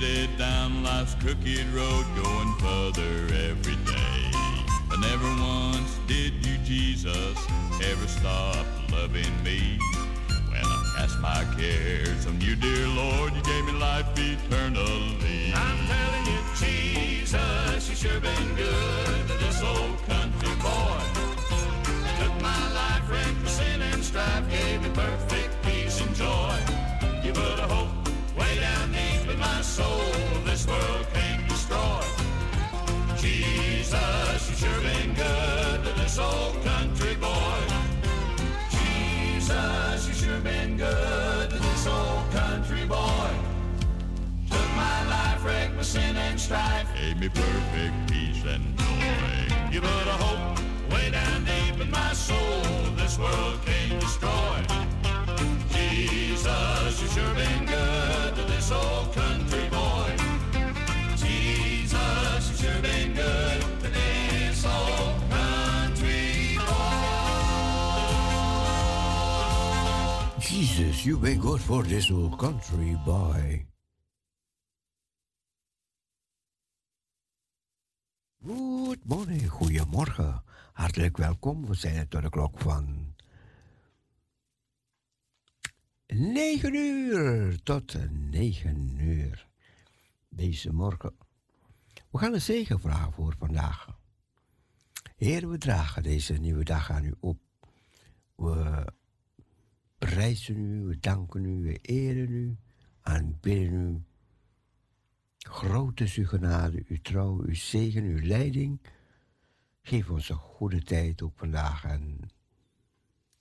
Headed down life's crooked road, going further every day. But never once did you, Jesus, ever stop loving me. When I cast my cares on you, dear Lord, you gave me life eternally. I'm telling you, Jesus, you sure been good to this old country soul, this world can't destroy. Jesus, you sure been good to this old country boy. Jesus, you sure been good to this old country boy. Took my life, wrecked my sin and strife. Gave me perfect peace and joy. You put a hope way down deep in my soul, this world can't destroy. Jesus, you sure been good to this old country Jesus, you been good for this old country boy. Good morning, goedemorgen. Hartelijk welkom. We zijn het door de klok van 9 uur tot 9 uur deze morgen. We gaan een zegen vragen voor vandaag. Heer, we dragen deze nieuwe dag aan u op. We prijzen u, we danken u, we eren u, aanbidden u. Groot is uw genade, uw trouw, uw zegen, uw leiding. Geef ons een goede tijd ook vandaag en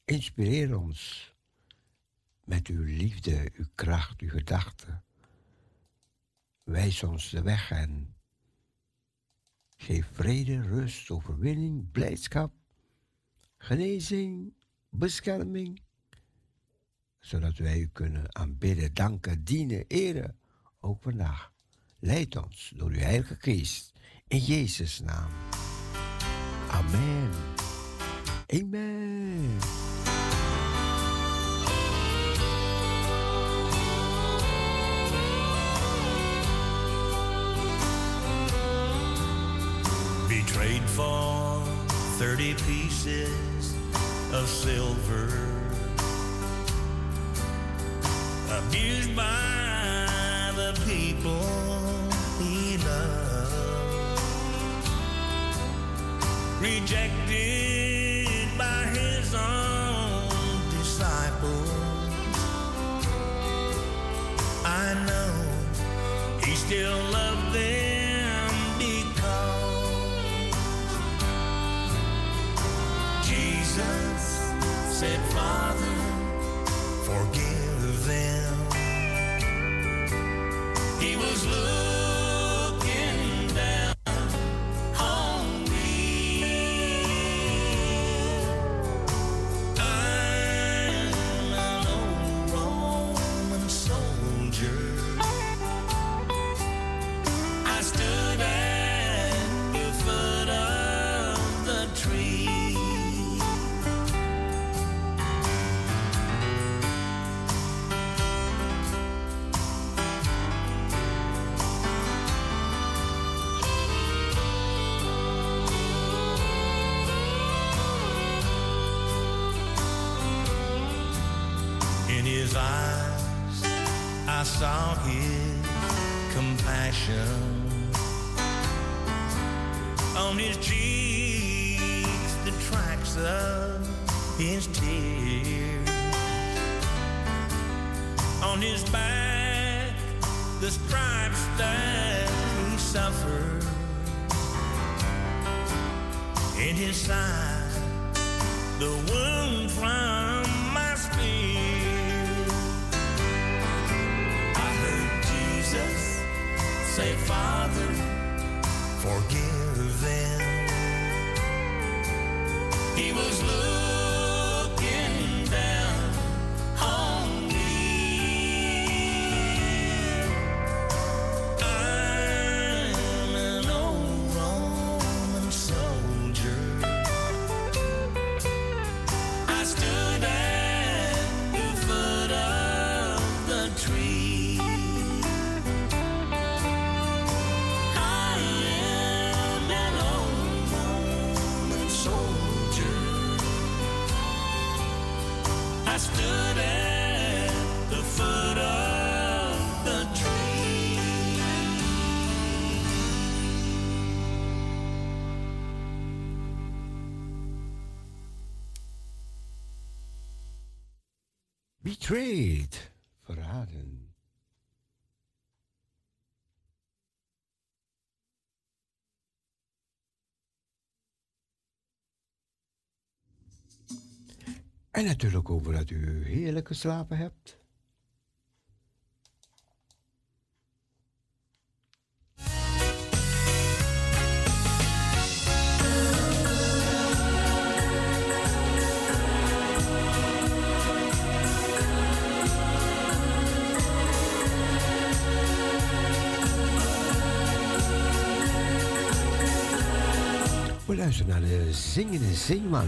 inspireer ons met uw liefde, uw kracht, uw gedachten. Wijs ons de weg en geef vrede, rust, overwinning, blijdschap, genezing, bescherming, zodat wij u kunnen aanbidden, danken, dienen, eren, ook vandaag. Leid ons door uw Heilige Geest, in Jezus' naam. Amen. Amen. betrayed for 30 pieces of silver, abused by the people he loved, rejected by his own disciples. I know he still loved them because Jesus said, Father, forgive them. He was looking The wound from my spear. I heard Jesus say, Father, forgive them. He was looking En natuurlijk over dat u heerlijk geslapen hebt. We luisteren naar de zingende zeeman.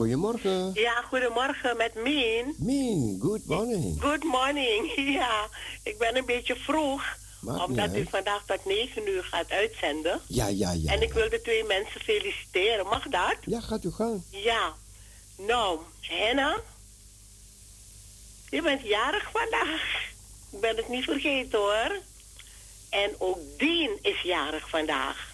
goedemorgen. Ja, goedemorgen met Mien. Min, good morning. Good morning. Ja, ik ben een beetje vroeg. Maakt omdat u vandaag tot 9 uur gaat uitzenden. Ja, ja, ja. en ik wil de twee mensen feliciteren. Mag dat? Ja, gaat u gaan. Ja. Nou, Henna. Je bent jarig vandaag. Ik ben het niet vergeten hoor. En ook Dien is jarig vandaag.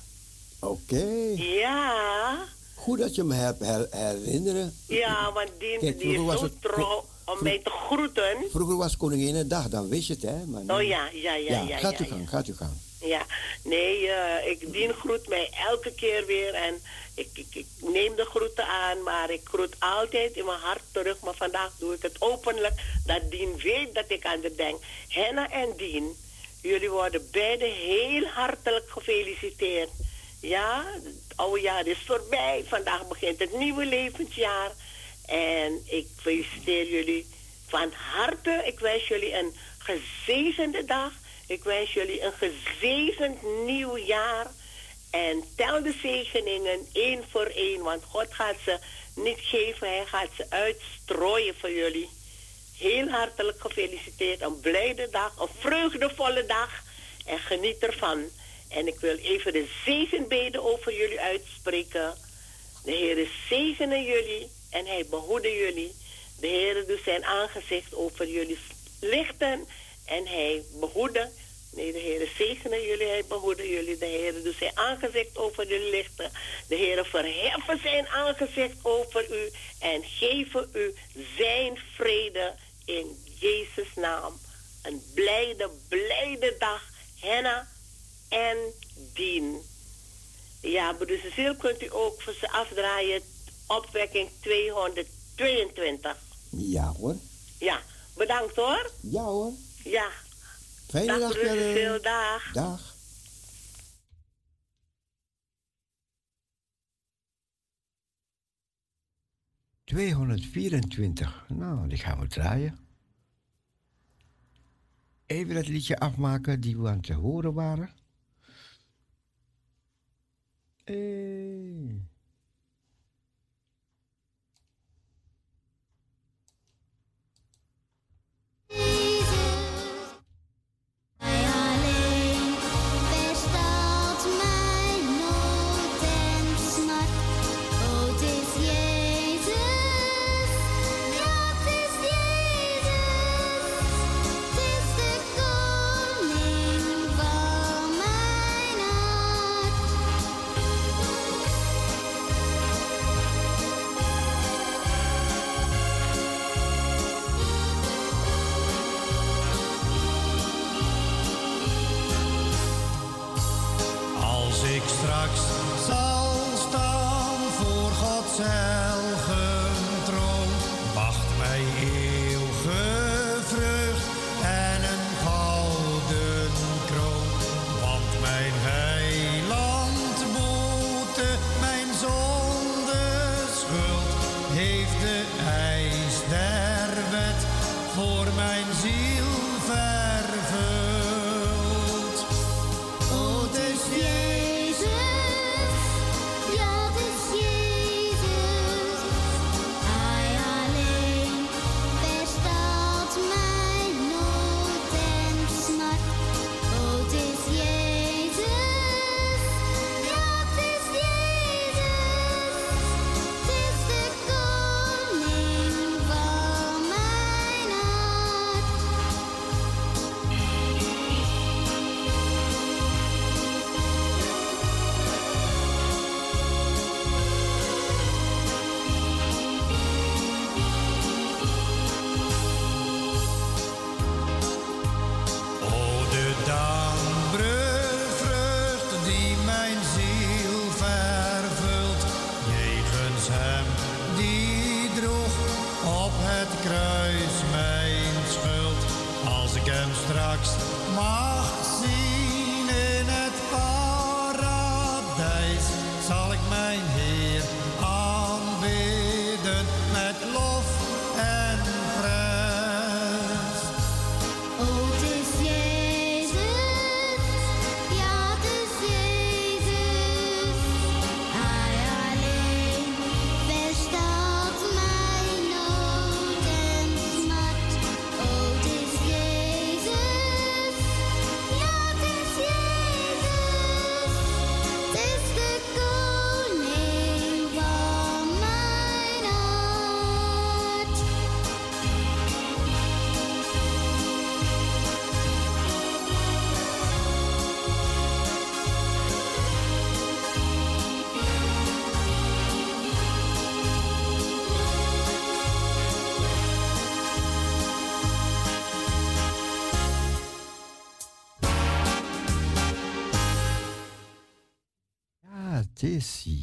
Oké. Ja. Goed dat je me hebt her- herinneren. Ja, want Kijk, die vroeger is was zo trouw om mij te groeten. Vroeger was Koninginnedag, dan wist je het, hè? Maar nu- Oh ja, ja, ja, ja. gaat ja, u ja. gaan, gaat u gaan. Ja, nee, eh, ik dien groet mij elke keer weer en ik, ik, ik neem de groeten aan, maar ik groet altijd in mijn hart terug. Maar vandaag doe ik het openlijk, dat Dien weet dat ik aan de denk. Henna en Dien, jullie worden beide heel hartelijk gefeliciteerd. Ja, oude jaar is voorbij, vandaag begint het nieuwe levensjaar. En ik feliciteer jullie van harte. Ik wens jullie een gezegende dag. Ik wens jullie een gezegend nieuw jaar. En tel de zegeningen één voor één. Want God gaat ze niet geven. Hij gaat ze uitstrooien voor jullie. Heel hartelijk gefeliciteerd. Een blijde dag. Een vreugdevolle dag. En geniet ervan. En ik wil even de zegenbeden over jullie uitspreken. De Heer zegene jullie en hij behoede jullie. De Heer doet zijn aangezicht over jullie lichten en hij behoede. Nee, de Heer zegene jullie, hij behoede jullie. De Heer doet zijn aangezicht over jullie lichten. De Heer verheffen zijn aangezicht over u en geven u zijn vrede in Jezus' naam. Een blijde, blijde dag, Henna en Dien. Ja, broeder Cecile kunt u ook voor ze afdraaien. Opwekking 222. Ja hoor. Ja, bedankt hoor. Ja hoor. Ja, Fijne dag dag. Cecile, dag. Dag. ...224. Nou, die gaan we draaien. Even dat liedje afmaken die we aan het horen waren. Hey.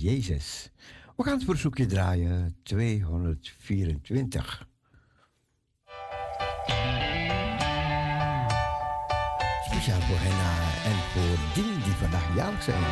Jezus. We gaan het verzoekje draaien 224. Speciaal voor Henna en voor Dien die vandaag jarig zijn.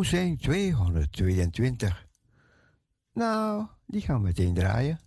hoe zijn 222. Nou, die gaan we meteen draaien.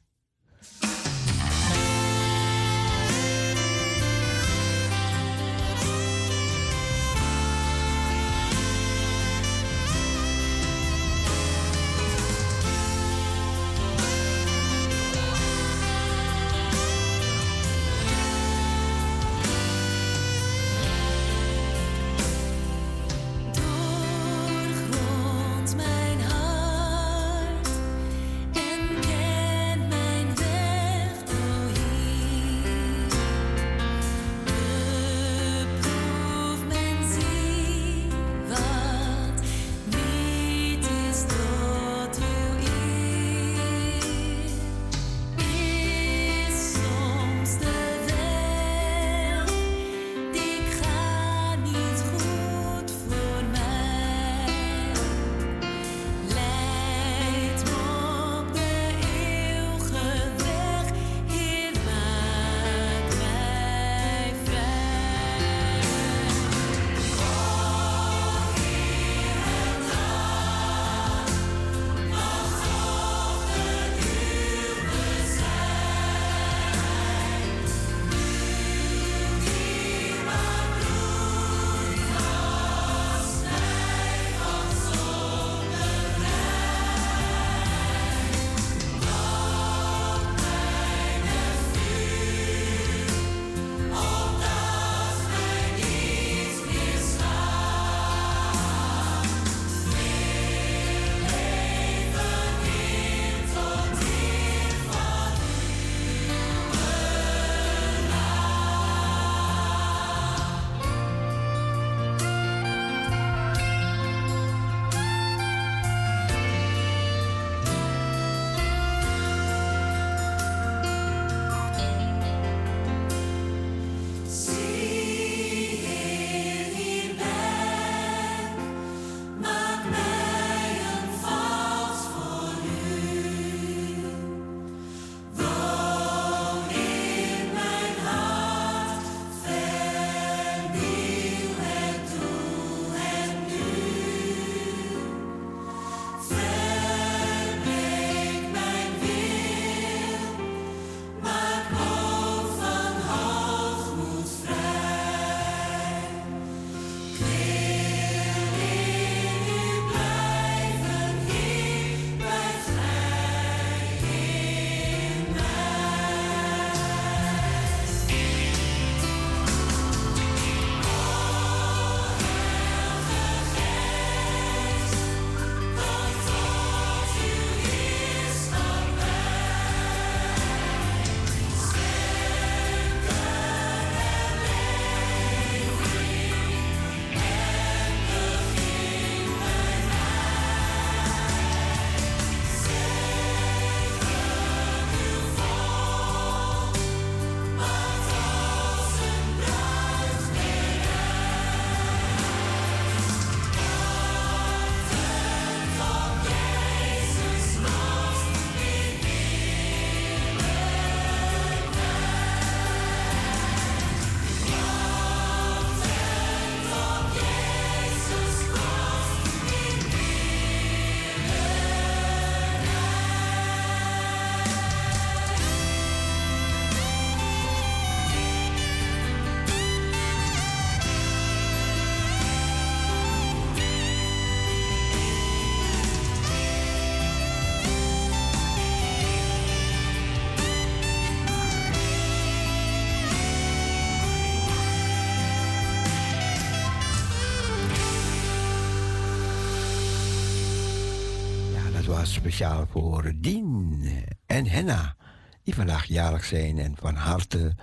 Speciaal voor Dien en Henna, die vandaag jarig zijn en van harte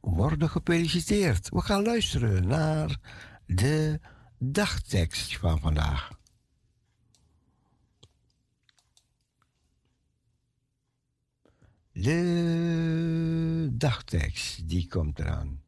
worden gefeliciteerd. We gaan luisteren naar de dagtekst van vandaag. De dagtekst, die komt eraan.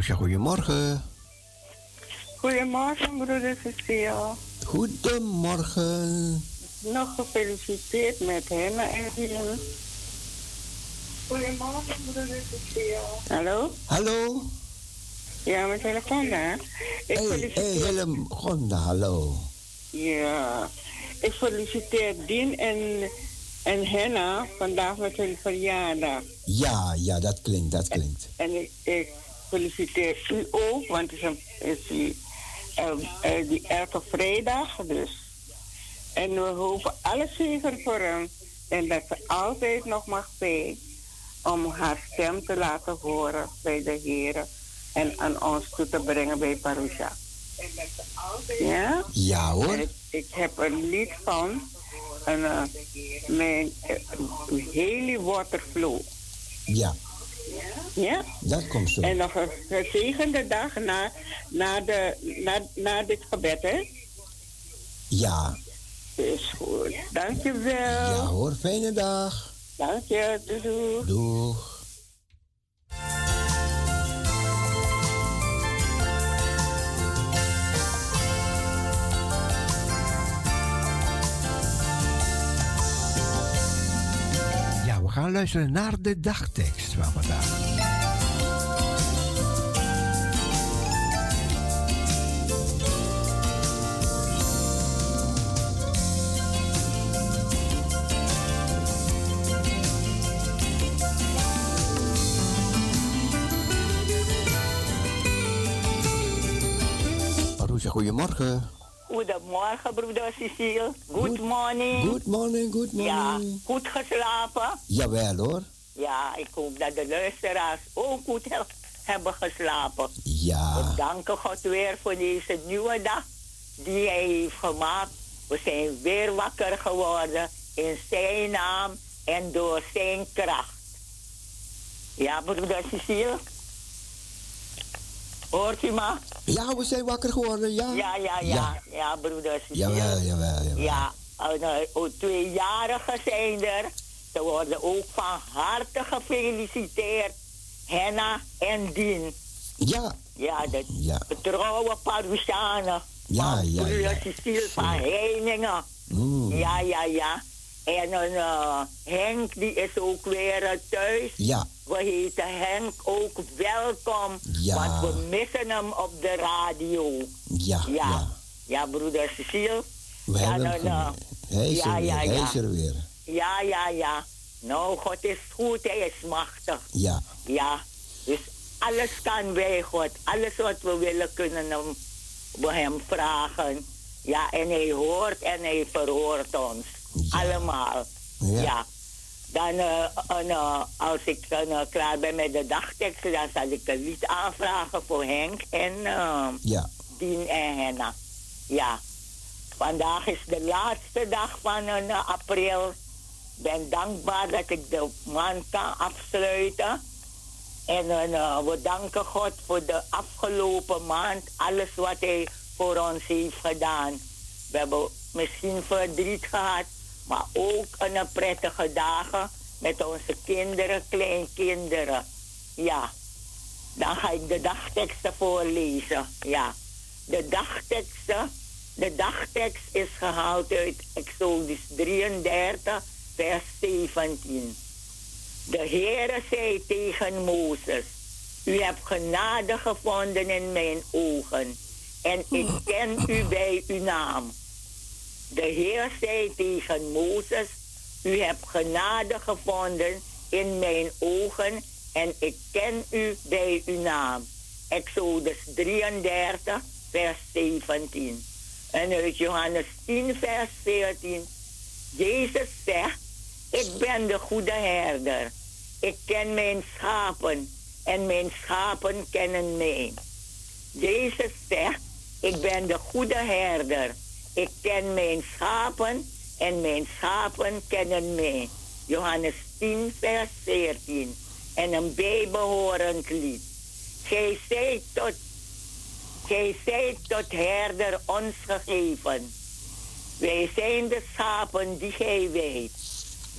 Goedemorgen. Goedemorgen, broeder Cecile. Goedemorgen. Nog gefeliciteerd met hem en Rien. Goedemorgen, broeder Cecile. Hallo? Hallo? Ja, telefoon daar. Ik Hey, hey, feliciteer... Willem Gonda, hallo. Ja. Ik feliciteer Dien en, en Henna vandaag met hun verjaardag. Ja, ja, dat klinkt, dat klinkt. En ik, ik feliciteer u ook, want het is, een, is die, die elke vrijdag dus. En we hopen alle zegen voor hem. En dat ze altijd nog mag zijn om haar stem te laten horen bij de Heer. En aan ons toe te brengen bij Parousia. Ja? Ja En hoor. ik, ik heb een lied van een, eh, mijn uh, Haley Waterflow. Ja, Ja? dat komt zo. En nog een gezegende dag na, na, de, na, na dit gebed, hè? Ja, Is goed. Dankjewel. ja hoor, fijne dag. Dank je. Doei. Doeg. Gaan luisteren naar de dagtekst van vandaag. Goedemorgen. Goedemorgen, broeder Cecile. Good morning. Good morning, good Ja, morning. goed geslapen? Jawel hoor. Ja, ik hoop dat de luisteraars ook goed he- hebben geslapen. Ja. We danken God weer voor deze nieuwe dag die Hij heeft gemaakt. We zijn weer wakker geworden in Zijn naam en door Zijn kracht. Ja, broeder Cecile? Hoort u me? Ja, we zijn wakker geworden, ja. Ja, ja, ja. Ja, broeder Cecile. Jawel, jawel, jawel. Ja, en, eh, ook tweejarigen zijn er. Ze worden ook van harte gefeliciteerd. Henna en Dien. Ja. Ja, de Ja. trouwe Parousianen. Ja, ja, ja. Cecile van Heiningen. Mm. Ja, ja, ja. En een eh, Henk, die is ook weer eh, thuis. Ja. We heten Henk ook welkom. Ja. Want we missen hem op de radio. Ja, Ja, ja. ja, broeder Cecile. We ja, hebben hem nou, nou. gemist. Hij is Ja, er weer, ja, hij ja. is er weer. Ja, ja, ja. Nou, God is goed, hij is machtig. Ja, Ja, dus alles kan bij God. Alles wat we willen kunnen hem, we hem vragen. Ja, en hij hoort en hij verhoort ons. Allemaal. Ja. Dan, eh, eh, als ik eh, klaar ben met de dagteksten, dan zal ik een lied aanvragen voor Henk en ja. Dien en Henna. Ja. Vandaag is de laatste dag van april. Ik ben dankbaar dat ik de maand kan afsluiten. En we danken God voor de afgelopen maand. Alles wat Hij voor ons heeft gedaan. We hebben misschien verdriet gehad, maar ook een prettige dagen met onze kinderen, kleinkinderen. Ja, dan ga ik de dagteksten voorlezen. Ja, de dagteksten. De dagtekst is gehaald uit Exodus 33, vers 17. De Heere zei tegen Mozes: U hebt genade gevonden in mijn ogen, en ik ken u bij uw naam. De Heer zei tegen Mozes: U hebt genade gevonden in mijn ogen, en ik ken u bij uw naam. Exodus 33, vers 17. En uit Johannes 10, vers 14. Jezus zegt, ik ben de goede herder. Ik ken mijn schapen en mijn schapen kennen mij. Jezus zegt, ik ben de goede herder. Ik ken mijn schapen en mijn schapen kennen mij. Johannes 10, vers 14. En een bijbehorend lied. Gij zijt tot, gij tot herder ons gegeven. Wij zijn de schapen die gij weet.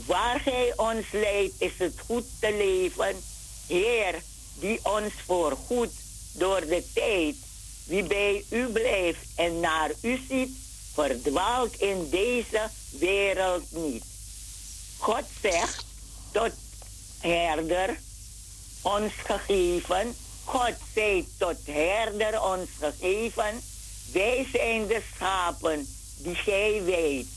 Waar gij ons leidt is het goed te leven. Heer, die ons voorgoed door de tijd, wie bij u blijft en naar u ziet, verdwaalt in deze wereld niet. God zegt tot herder ons gegeven. God zei tot herder ons gegeven. Wij zijn de schapen die gij weet.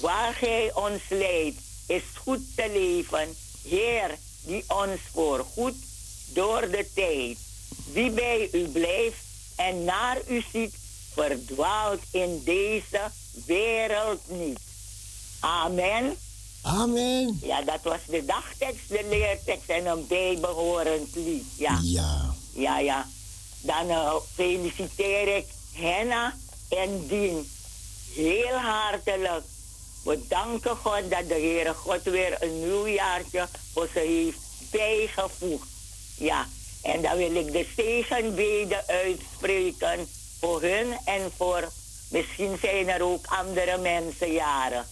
Waar gij ons leidt is goed te leven. Heer, die ons voorgoed door de tijd. Wie bij u blijft en naar u ziet, verdwaalt in deze wereld niet. Amen. Amen. Ja, dat was de dagtekst, de leertekst en een bijbehorend lied. Ja, Ja. ja, ja. Dan eh, feliciteer ik Henna en Dien heel hartelijk. We danken God dat de Heere God weer een nieuw jaartje voor ze heeft bijgevoegd. Ja, en dan wil ik de zegenbeden uitspreken voor hun en voor, misschien zijn er ook andere mensen jaren.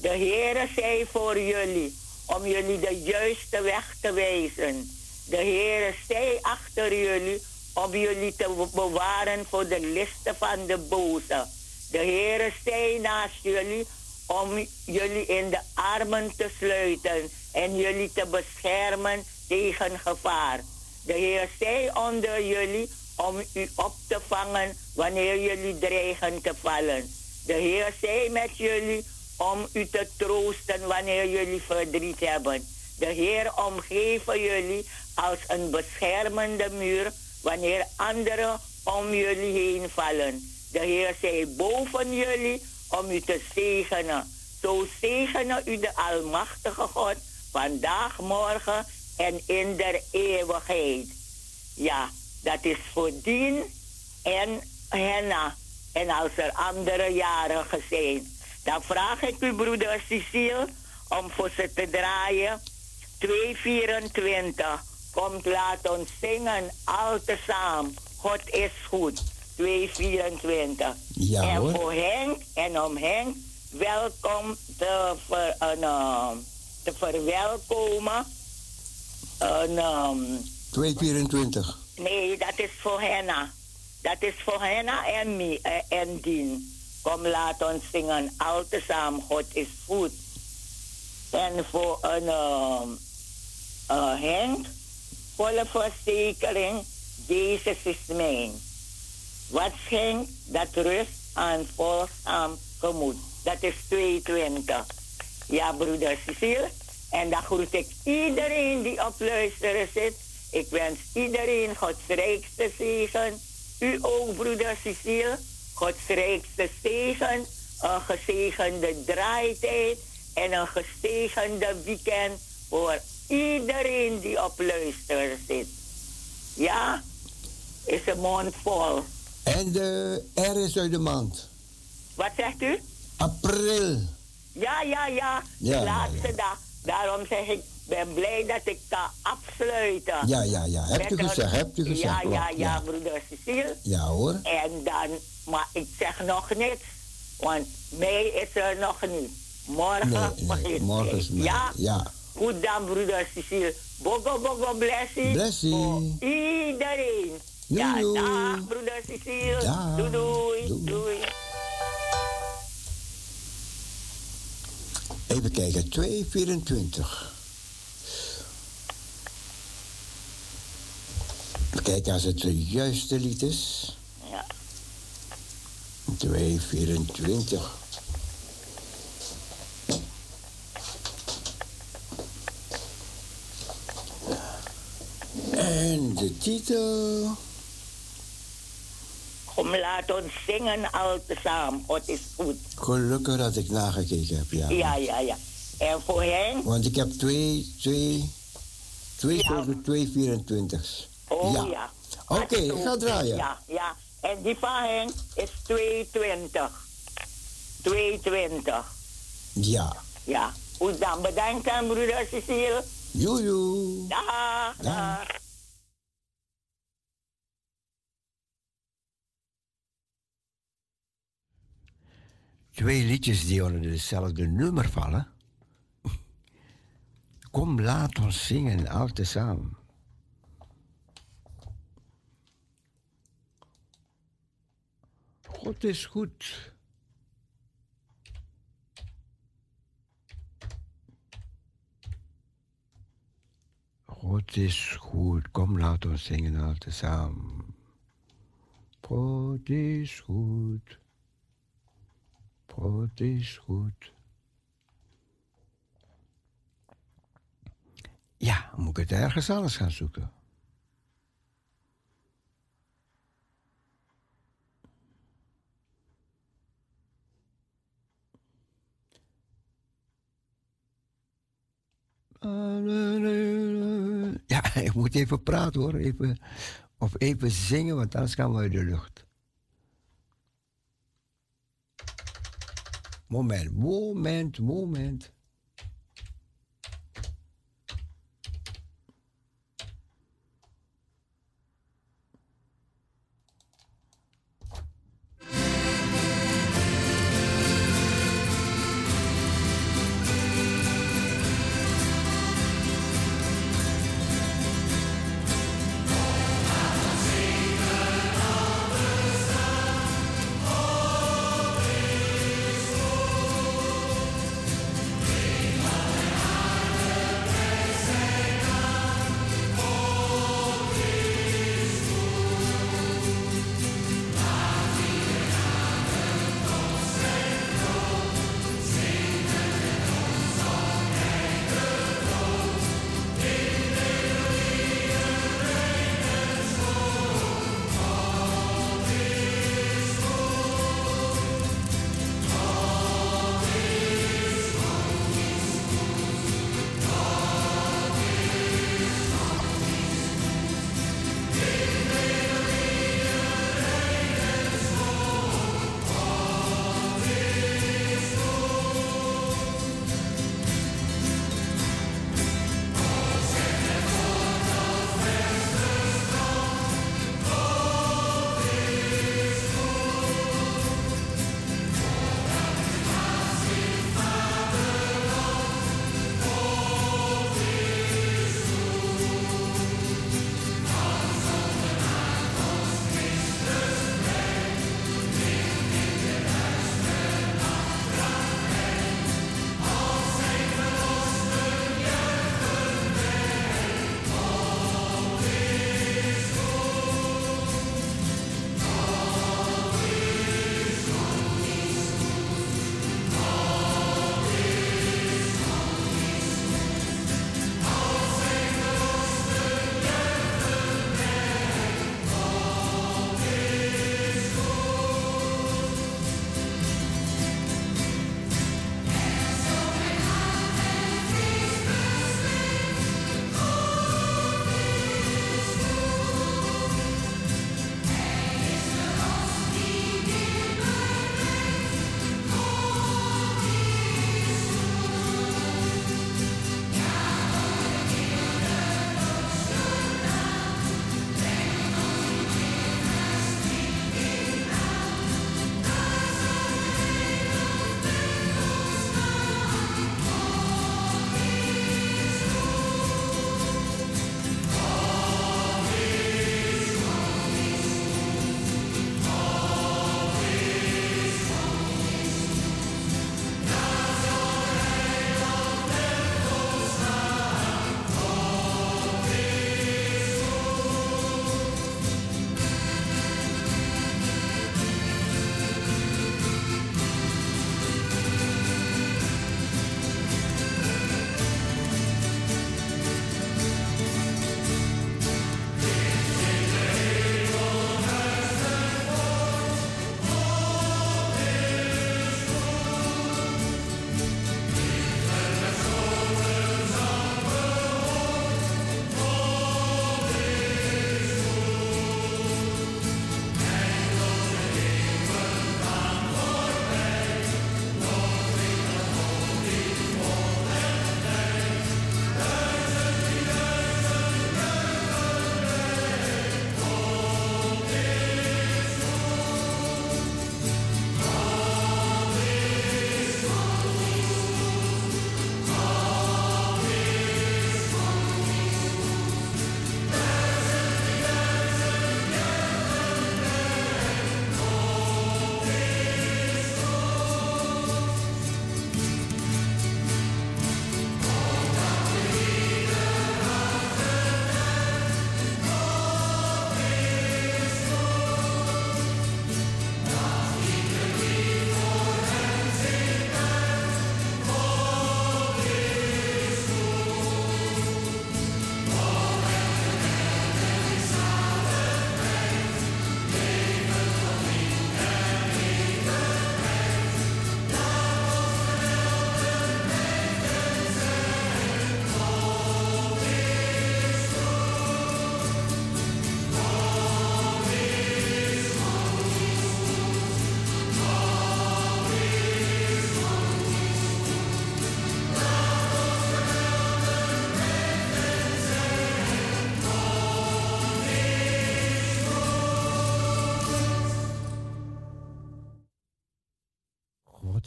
De Heere zij voor jullie, om jullie de juiste weg te wijzen. De Heere zij achter jullie, om jullie te bewaren voor de listen van de boze. De Heere zij naast jullie, om jullie in de armen te sluiten en jullie te beschermen tegen gevaar. De Heer zij onder jullie om u op te vangen wanneer jullie dreigen te vallen. De Heer zij met jullie om u te troosten wanneer jullie verdriet hebben. De Heer omgeven jullie als een beschermende muur wanneer anderen om jullie heen vallen. De Heer zij boven jullie om u te zegenen. Zo zegenen u de Almachtige God vandaag, morgen en in der eeuwigheid. Ja, dat is voor Dien en Henna. En als er andere jarigen zijn, dan vraag ik u, broeder Cecile, om voor ze te draaien. 224. Komt, laat ons zingen, al tezamen. God is goed. 224. Ja, en hoor. voor Henk en om Henk, welkom te, ver, een, eh, te verwelkomen. Een, ehm, 224. Nee, dat is voor Henna. Dat is voor Henna en, me, eh, en Dien. Kom, laat ons zingen. Al tezamen, God is goed. En voor een ehm, eh, Henk, volle verzekering, Jezus is mijn. Wat schenkt, dat rust aan volgzaam gemoed. Dat is 22. Ja, broeder Cecile. En dan groet ik iedereen die op luisteren zit. Ik wens iedereen Gods rijkste zegen. U ook, broeder Cecile. Gods rijkste zegen. Een gezegende draaitijd. En een gezegende weekend voor iedereen die op luisteren zit. Ja, is een mond vol. En de R is uit de maand. Wat zegt u? April. Ja, ja, ja. De Ja, ja, laatste dag. Daarom zeg ik, ben blij dat ik kan afsluiten. Ja, ja, ja. Hebt u Met een- gezegd, hebt u gezegd. Ja, klopt, ja, ja, broeder Cecile. Ja hoor. En dan, maar ik zeg nog niks, want mei is er nog niet. Morgen Nee, nee, begint morgen is mei. Ja? Ja. Goed dan, broeder Cecile. Bogo, bogo, blessie. Blessie. Voor iedereen. ja, Doei, dag, broeder Cecile. Dag. Doei, doei. Doei. doei. Even kijken, 224. Kijken als het de juiste lied is. Ja. 224. En de titel. Kom, laat ons zingen al tezamen. God is goed. Gelukkig dat ik nagekeken heb, ja. Ja, ja, ja. En voor hen? Want ik heb twee, twee, twee Ja. twee 24's. Oh ja. ja. Oké, ik ga draaien. Ja, ja. En die van hen is 220. 220. Ja. Ja. Goed dan. Bedankt aan broeder Cecile. Joejoe. Dag. Dag. Twee liedjes die onder hetzelfde nummer vallen. Kom, laat ons zingen, al tezamen. God is goed. God is goed. Kom, laat ons zingen al tezamen. God is goed. God is goed. Ja, moet ik ergens anders gaan zoeken? Ja, ik moet even praten hoor. Even, of even zingen, want anders gaan we uit de lucht. Moment, moment, moment.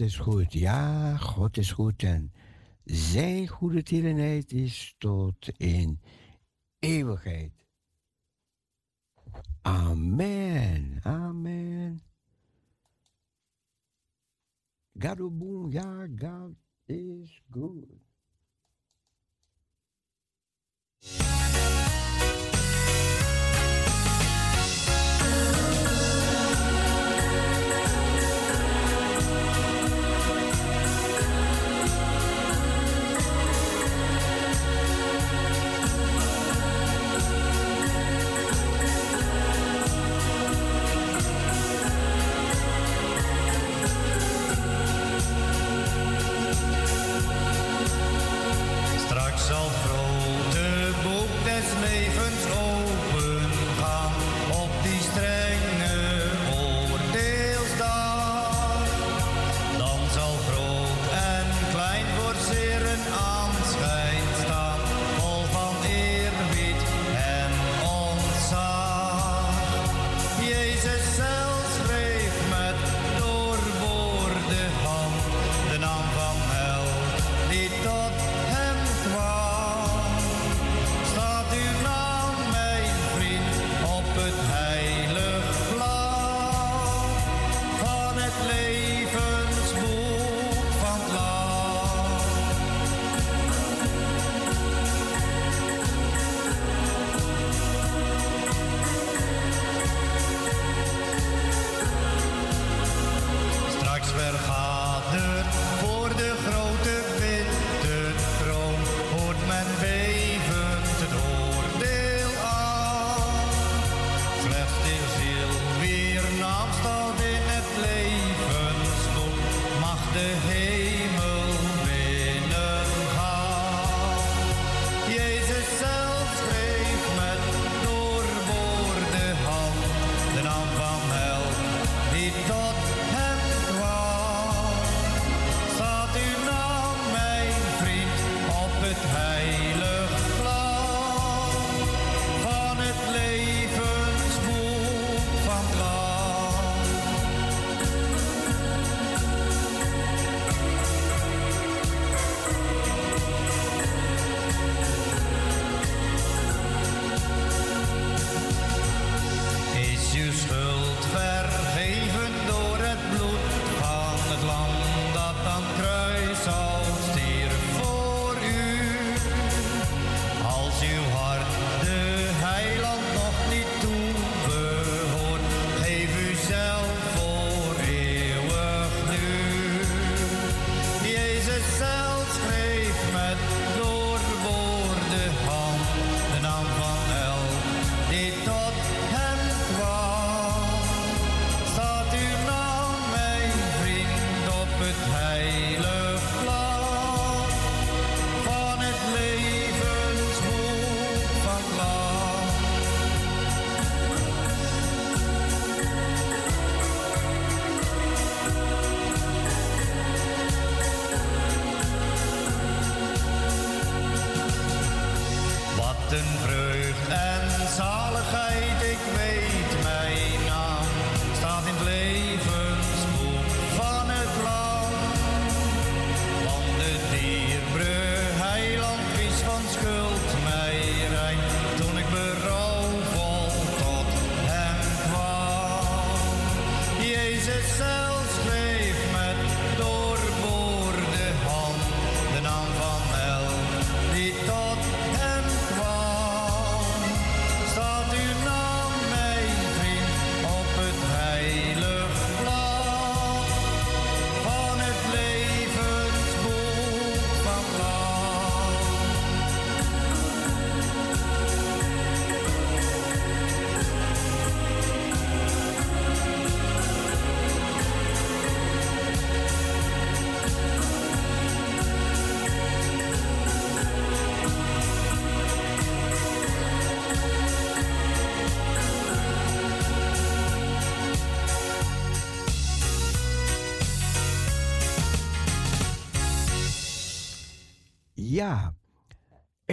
is goed. Ja, God is goed. En zijn goede tierenheid is tot in eeuwigheid.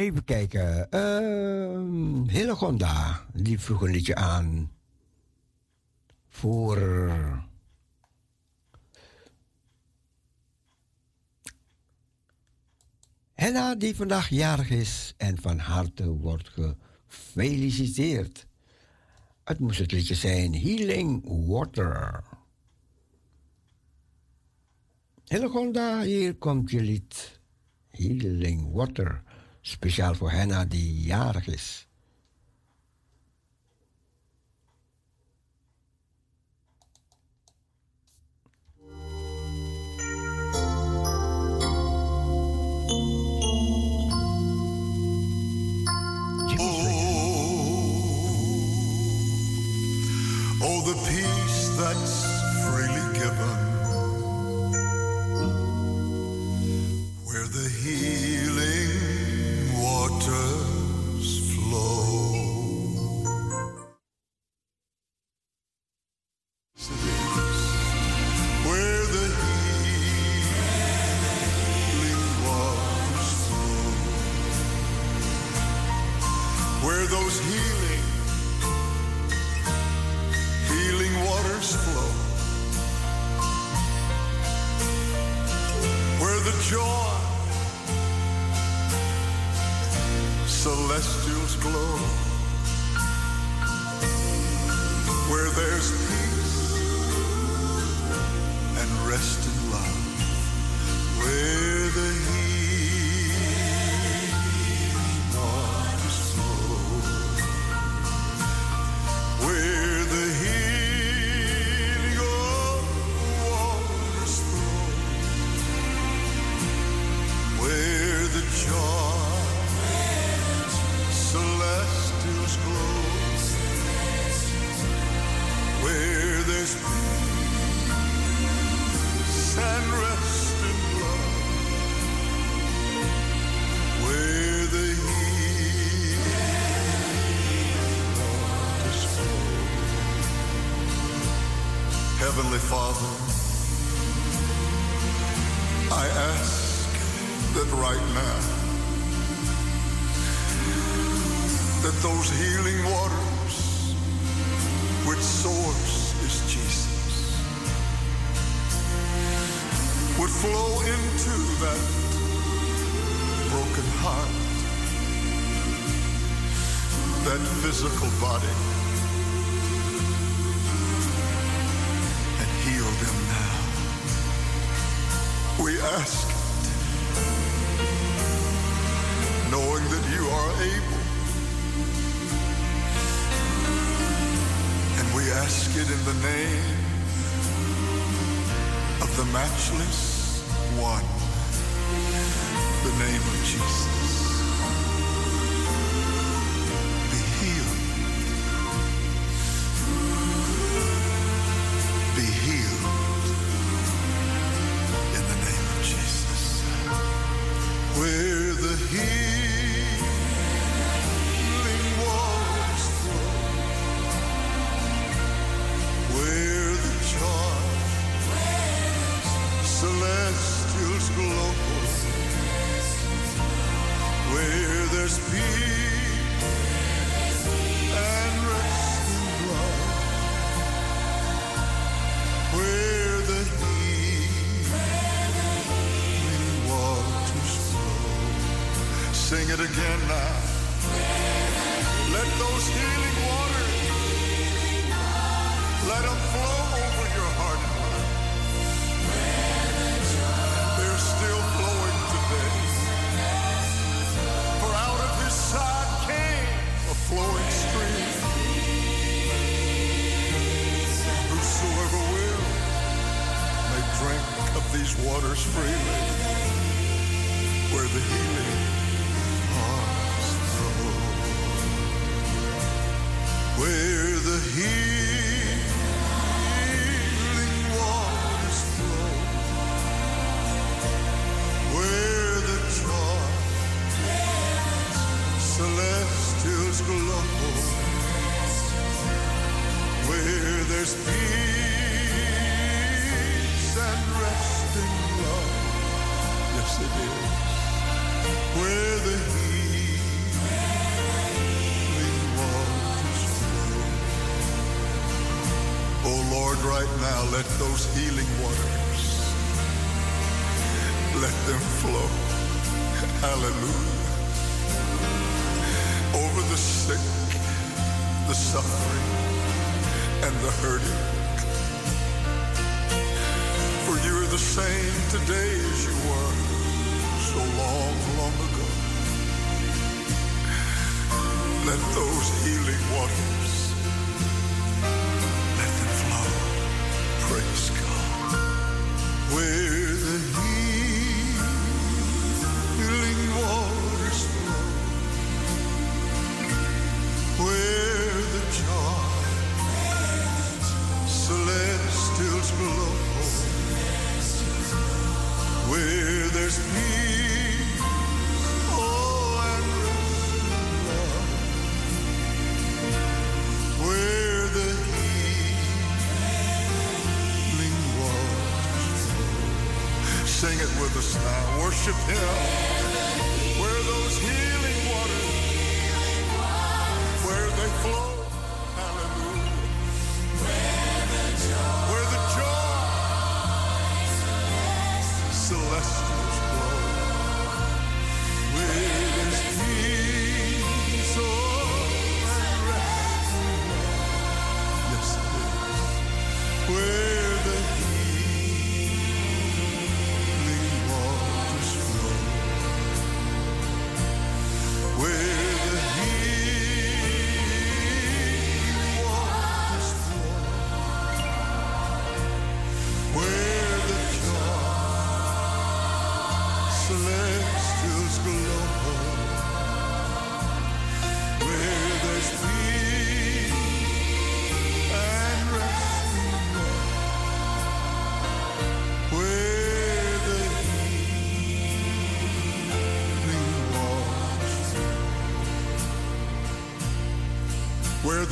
Even kijken. Uh, Hillegonda, die vroeg een liedje aan. Voor. Henna, die vandaag jarig is en van harte wordt gefeliciteerd. Het moest het liedje zijn Healing Water. Hillegonda, hier komt je lied. Healing Water. Speciaal voor Henna die jarig is. the name of the matchless one, the name of Jesus.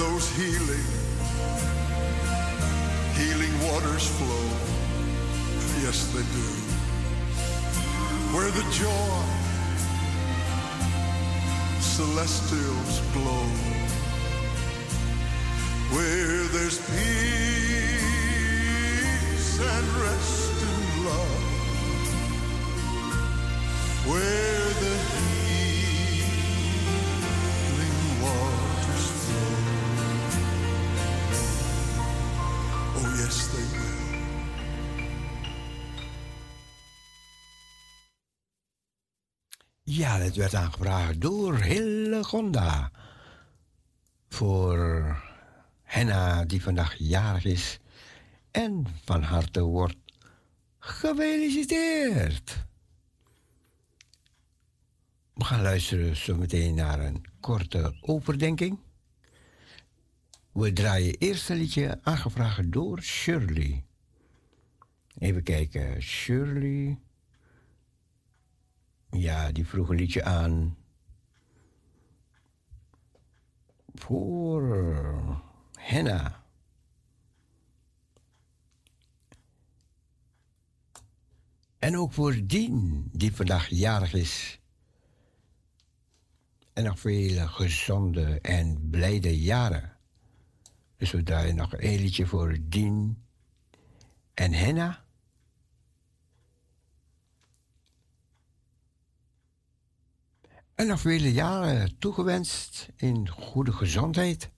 Those healing, healing waters flow. Yes, they do where the joy celestials glow, where there's peace Dit werd aangevraagd door Hillegonda. Voor Henna, die vandaag jarig is. En van harte wordt gefeliciteerd. We gaan luisteren zometeen naar een korte overdenking. We draaien eerst een liedje aangevraagd door Shirley. Even kijken, Shirley. Ja, die vroeg een liedje aan. Voor Henna. En ook voor Dien, die vandaag jarig is. En nog vele gezonde en blijde jaren. Dus we draaien nog een liedje voor Dien en Henna. En nog vele jaren toegewenst in goede gezondheid.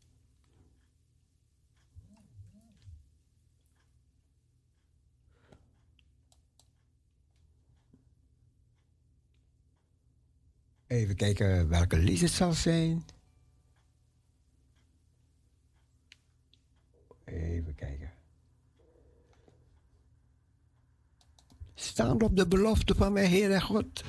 Even kijken welke lied het zal zijn. Even kijken. Staand op de belofte van mijn Heer en God.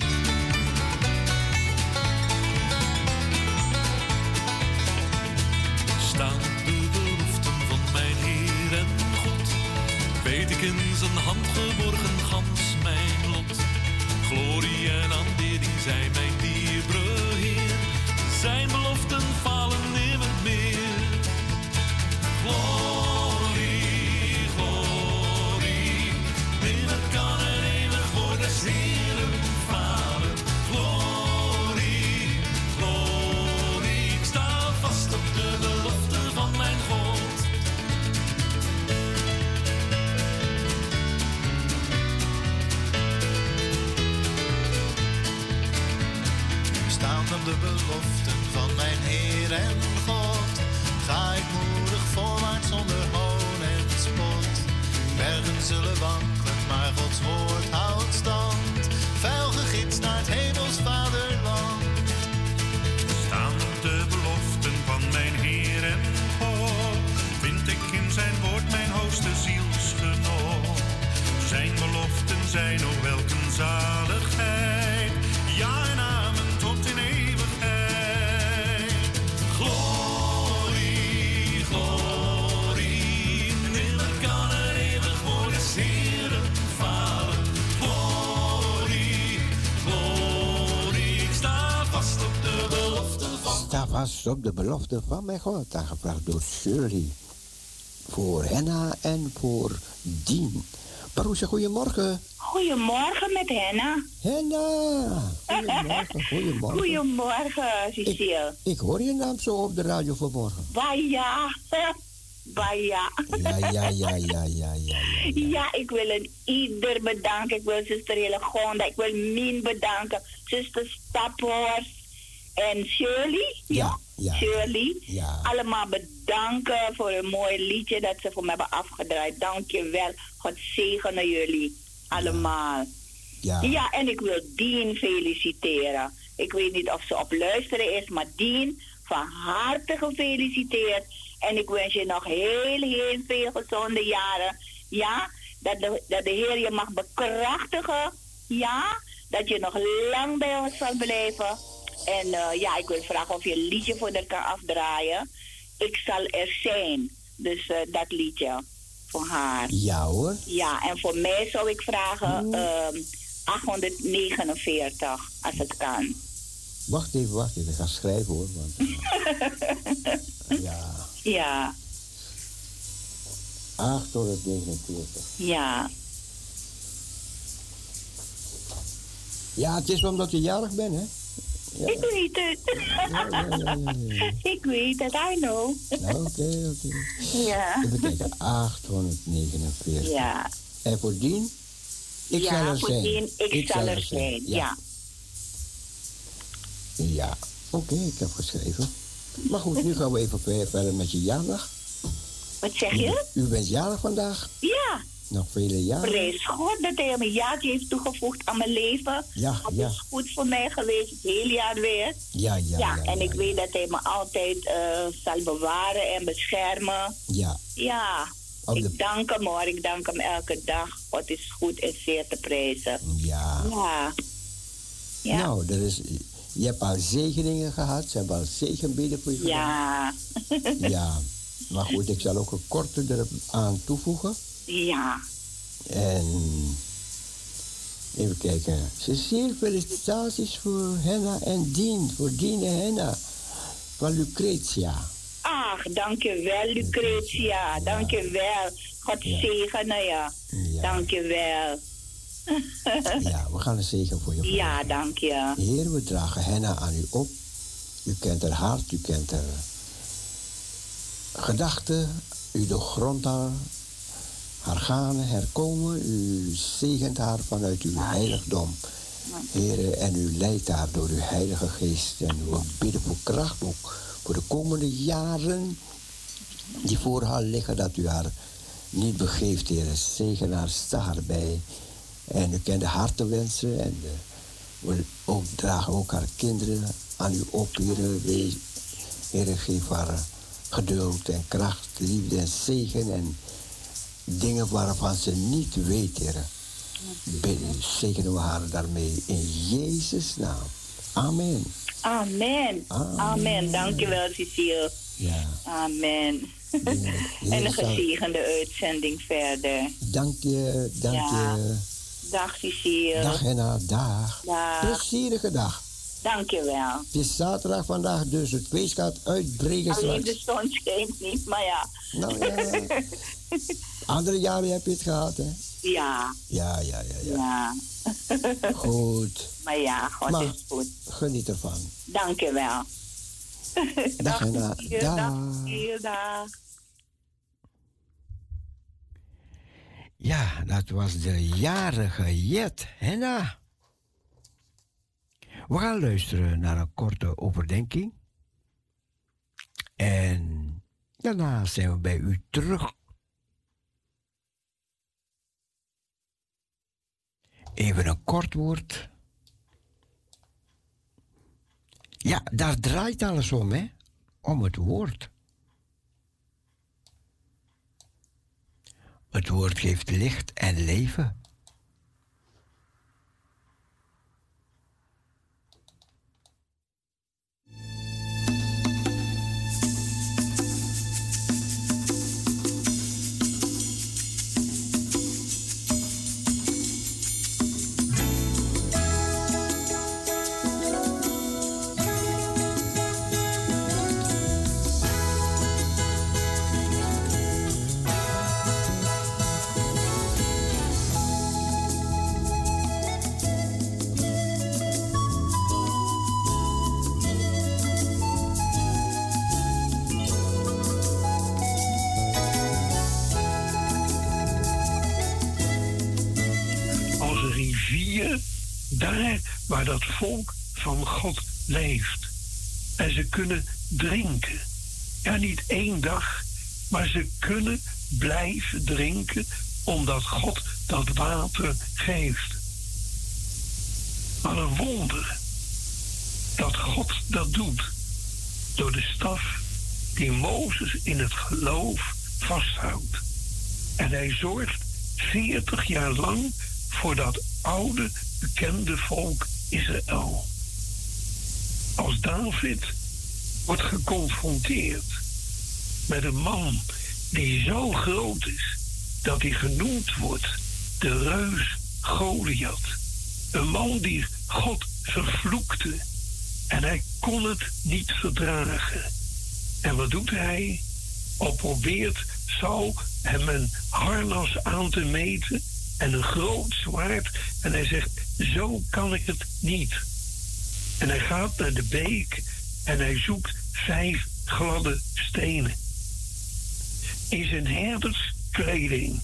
Hand geborgen gans mijn lot. Glorie en aanbidding zijn mijn vast op de belofte van mijn God. Aangevraagd door Shirley. Voor Henna en voor Dien. Paroesje, goedemorgen. Goedemorgen met Henna. Henna. Goedemorgen, goedemorgen. Goedemorgen, Cecile. Ik hoor je naam zo op de radio vanmorgen. Baja. Baja. Ja, ja, ja, ja, ja, ja. ja. Ja, ik wil een ieder bedanken. Ik wil zuster Hillegonda. Ik wil Mien bedanken. Zuster Staphorst. En Shirley. Ja, ja. Shirley. Ja. Allemaal bedanken voor een mooi liedje dat ze voor me hebben afgedraaid. Dank je wel. God zegene jullie. Allemaal. Ja. Ja, en ik wil Dien feliciteren. Ik weet niet of ze op luisteren is, maar Dien, van harte gefeliciteerd. En ik wens je nog heel, heel veel gezonde jaren. Ja, dat de, dat de Heer je mag bekrachtigen. Ja, dat je nog lang bij ons zal blijven. En eh, ja, ik wil vragen of je een liedje voor haar kan afdraaien. Ik zal er zijn. Dus eh, dat liedje voor haar. Ja hoor. Ja, en voor mij zou ik vragen ehm 849, als het kan. Wacht even, wacht even. Ik ga schrijven hoor. Want, eh, ja. Ja, 849. ja. Ja, het is omdat je jarig bent, hè? Ja. Ik weet het. ja, ik weet het, I know. Oké, oké. Ja. Even kijken. 849. Ja. En voor Dien? Ik ja, zal er zijn. Dien, ik, zal er zijn. Ja. Ja, oké, ik heb geschreven. Maar goed, nu gaan we even ver- verder met je jarig. Wat zeg je? U bent jarig vandaag. Ja. Nog vele jaren. Prijs God dat hij me jaartje heeft toegevoegd aan mijn leven. Ja, is goed voor mij geweest, het hele jaar weer. Ja, ja, ja. en ik weet dat hij me altijd eh, zal bewaren en beschermen. Ja, Ja, Op de- ik dank hem hoor. Ik dank hem elke dag. God is goed en zeer te prijzen. ja. Ja. Ja. Nou, er is, je hebt al zegeningen gehad. Ze hebben al zegenbeden voor je. Ja. Ja. Maar goed, ik zal ook een korte eraan toevoegen. Ja. En even kijken. Cecile, felicitaties voor Henna en Dien. Voor Dien en Henna. Van Lucretia. Ach, dankjewel Lucretia. Dankjewel. God zegene je. Dankjewel. Ja, we gaan een zegen voor je vragen. Ja, dank je. Heer, we dragen Henna aan u op. U kent haar hart, u kent haar gedachten. U doorgrondt haar, haar gaan, herkomen. U zegent haar vanuit uw heiligdom. Heer, en u leidt haar door uw heilige geest. En we bidden voor kracht ook voor de komende jaren die voor haar liggen, dat u haar niet begeeft, Heer. Zegen haar, sta haar bij. En u kent de hartenwensen en de, we ook, dragen ook haar kinderen aan u op, Heer. Heer, geef haar geduld en kracht, liefde en zegen en dingen waarvan ze niet. Bidden, zegenen we haar daarmee in Jezus' naam. Amen. Amen. Amen. Dankjewel Cecile. Ja. Amen. en een gezegende uitzending verder. Dank je, dank Ja. je. Dag Cecile. Dag Henna, dag. Dag. Plezierige dag. Dankjewel. Het is zaterdag vandaag, dus het feest gaat uitbreken Alleen straks. de zon schijnt niet, maar ja. Nou ja. Andere jaren heb je het gehad, hè? ja. Ja, ja, ja, ja. Ja. Goed. maar ja, God Maar- is goed. Geniet ervan. Dankjewel. Dag Henna. Cecile. Dag. Dag Cecile. Dag. Ja, dat was de jarige Jet, Henna. We gaan luisteren naar een korte overdenking. En daarna zijn we bij u terug. Even een kort woord. Ja, daar draait alles om, hè? Om het woord. Het woord geeft licht en leven. Daar waar dat volk van God leeft. En ze kunnen drinken. Ja, niet één dag, maar ze kunnen blijven drinken omdat God dat water geeft. Wat een wonder dat God dat doet door de staf die Mozes in het geloof vasthoudt. En hij zorgt 40 jaar lang voor dat oude, bekende volk Israël. Als David wordt geconfronteerd met een man die zo groot is dat hij genoemd wordt de reus Goliath. Een man die God vervloekte en hij kon het niet verdragen. En wat doet hij? Al probeert Saul hem een harnas aan te meten en een groot zwaard. En hij zegt, zo kan ik het niet. En hij gaat naar de beek en hij zoekt vijf gladde stenen. In zijn herderskleding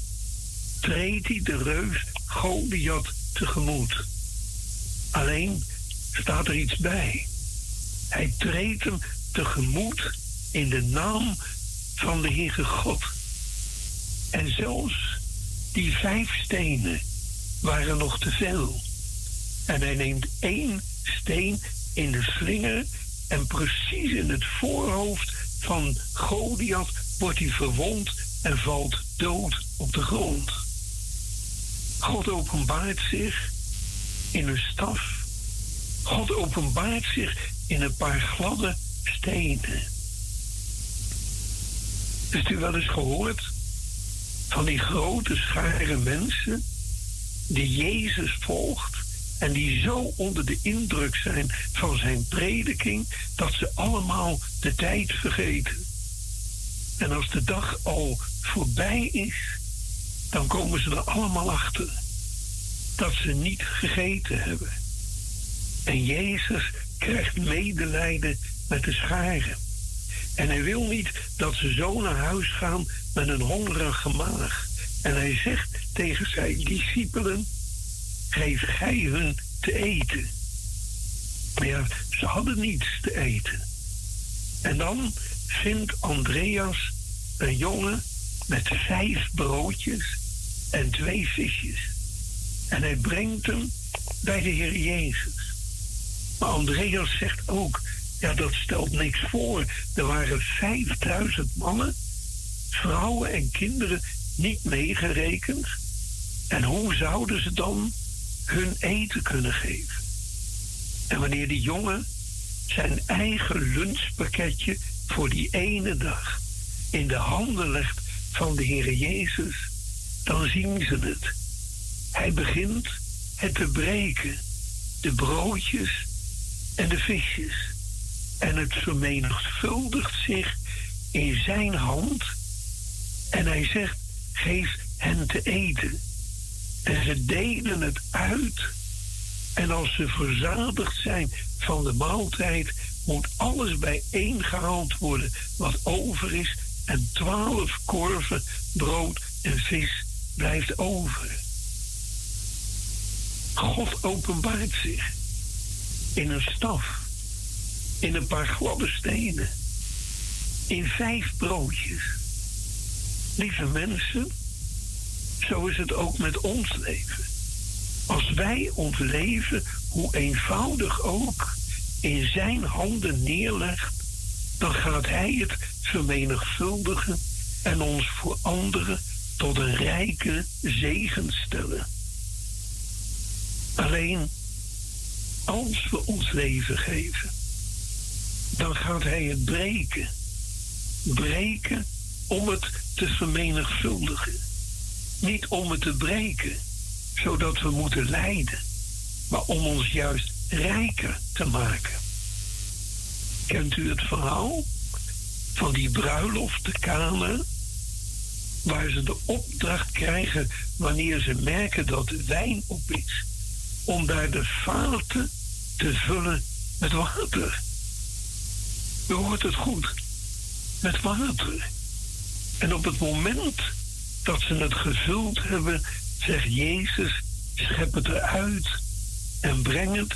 treedt hij de reus Goliath tegemoet. Alleen staat er iets bij. Hij treedt hem tegemoet in de naam van de Heere God. En zelfs die vijf stenen waren nog te veel. En hij neemt één steen in de slinger en precies in het voorhoofd van Goliath wordt hij verwond en valt dood op de grond. God openbaart zich in een staf. God openbaart zich in een paar gladde stenen. Heeft u wel eens gehoord van die grote schare mensen die Jezus volgt en die zo onder de indruk zijn van zijn prediking dat ze allemaal de tijd vergeten? En als de dag al voorbij is, dan komen ze er allemaal achter dat ze niet gegeten hebben. En Jezus krijgt medelijden met de scharen. En hij wil niet dat ze zo naar huis gaan met een hongerige maag. En hij zegt tegen zijn discipelen: geef gij hun te eten. Maar ja, ze hadden niets te eten. En dan vindt Andreas een jongen met vijf broodjes en twee visjes. En hij brengt hem bij de Heer Jezus. Maar Andreas zegt ook, ja dat stelt niks voor. Er waren 5000 mannen, vrouwen en kinderen niet meegerekend. En hoe zouden ze dan hun eten kunnen geven? En wanneer die jongen zijn eigen lunchpakketje voor die ene dag in de handen legt van de Heer Jezus, dan zien ze het. Hij begint het te breken, de broodjes en de visjes. En het vermenigvuldigt zich in zijn hand. En hij zegt, geef hen te eten. En ze delen het uit. En als ze verzadigd zijn van de maaltijd, moet alles bijeengehaald worden wat over is. En twaalf korven brood en vis blijft over. God openbaart zich in een staf, in een paar gladde stenen. in vijf broodjes. Lieve mensen, zo is het ook met ons leven. Als wij ons leven, hoe eenvoudig ook, in zijn handen neerlegt, dan gaat hij het vermenigvuldigen en ons voor anderen tot een rijke zegen stellen. Alleen als we ons leven geven, dan gaat hij het breken. Breken om het te vermenigvuldigen. Niet om het te breken, zodat we moeten lijden, maar om ons juist rijker te maken. Kent u het verhaal van die bruiloft te Kana? Waar ze de opdracht krijgen wanneer ze merken dat wijn op is, om daar de vaten te vullen met water. U hoort het goed, met water. En op het moment dat ze het gevuld hebben, zegt Jezus, schep het eruit en breng het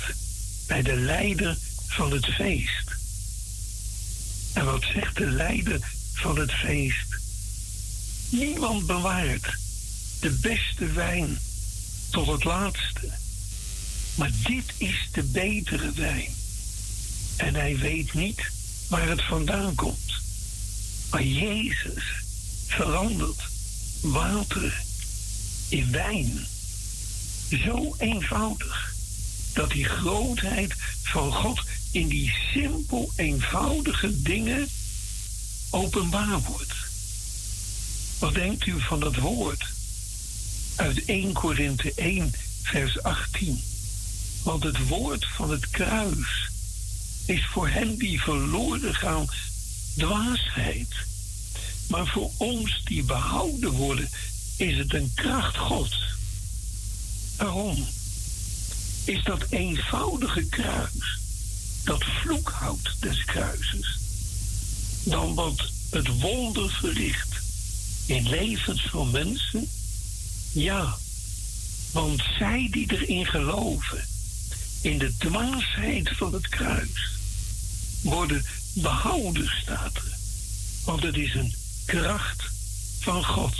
bij de leider van het feest. En wat zegt de leider van het feest? Niemand bewaart de beste wijn tot het laatste. Maar dit is de betere wijn. En hij weet niet waar het vandaan komt. Maar Jezus verandert water in wijn. Zo eenvoudig dat die grootheid van God in die simpel eenvoudige dingen openbaar wordt. Wat denkt u van dat woord? Uit 1 Korinthe 1, vers 18. Want het woord van het kruis is voor hen die verloren gaan dwaasheid. Maar voor ons die behouden worden, is het een kracht Gods. Waarom? Is dat eenvoudige kruis, dat vloekhout des kruises, dan wat het wonder verricht in levens van mensen? Ja, want zij die erin geloven, in de dwaasheid van het kruis, worden behouden, staat. Want het is een kracht van God.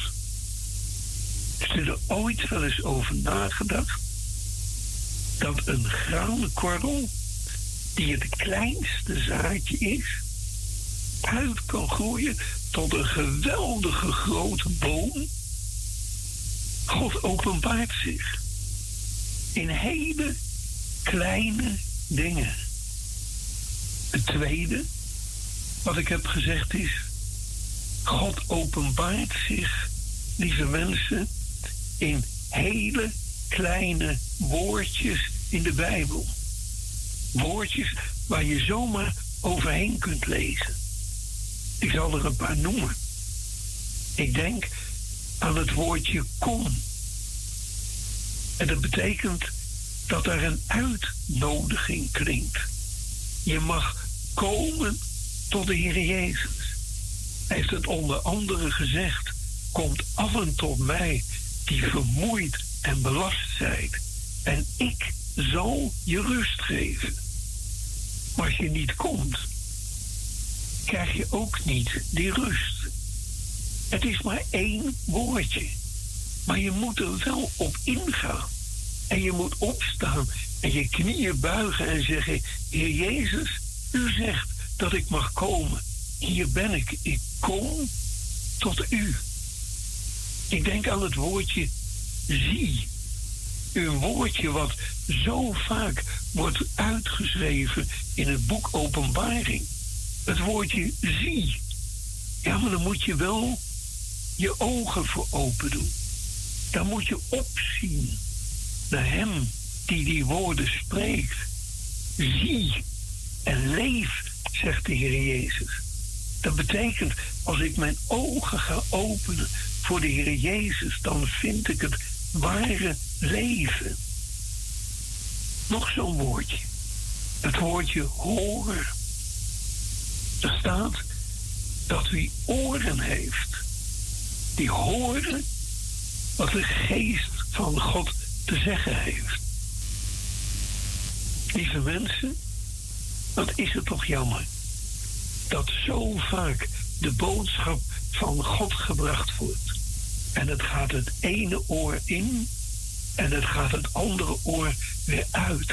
Is er ooit wel eens over nagedacht dat een graankorrel, die het kleinste zaadje is, uit kan groeien tot een geweldige grote boom? God openbaart zich in hele kleine dingen. Het tweede wat ik heb gezegd is, God openbaart zich, lieve mensen, in hele kleine woordjes in de Bijbel. Woordjes waar je zomaar overheen kunt lezen. Ik zal er een paar noemen. Ik denk aan het woordje kom. En dat betekent dat er een uitnodiging klinkt. Je mag komen tot de Heer Jezus. Hij heeft het onder andere gezegd: Komt allen tot mij die vermoeid en belast zijn, en ik zal je rust geven. Maar als je niet komt, krijg je ook niet die rust. Het is maar één woordje, maar je moet er wel op ingaan. En je moet opstaan en je knieën buigen en zeggen: Heer Jezus, u zegt dat ik mag komen. Hier ben ik. Ik kom tot u. Ik denk aan het woordje zie. Een woordje wat zo vaak wordt uitgeschreven in het boek Openbaring. Het woordje zie. Ja, maar dan moet je wel je ogen voor open doen. Dan moet je opzien Hem die die woorden spreekt. Zie en leef, zegt de Heer Jezus. Dat betekent, als ik mijn ogen ga openen voor de Heer Jezus, dan vind ik het ware leven. Nog zo'n woordje. Het woordje horen. Er staat dat wie oren heeft, die horen wat de geest van God te zeggen heeft. Lieve mensen, wat is het toch jammer dat zo vaak de boodschap van God gebracht wordt. En het gaat het ene oor in en het gaat het andere oor weer uit.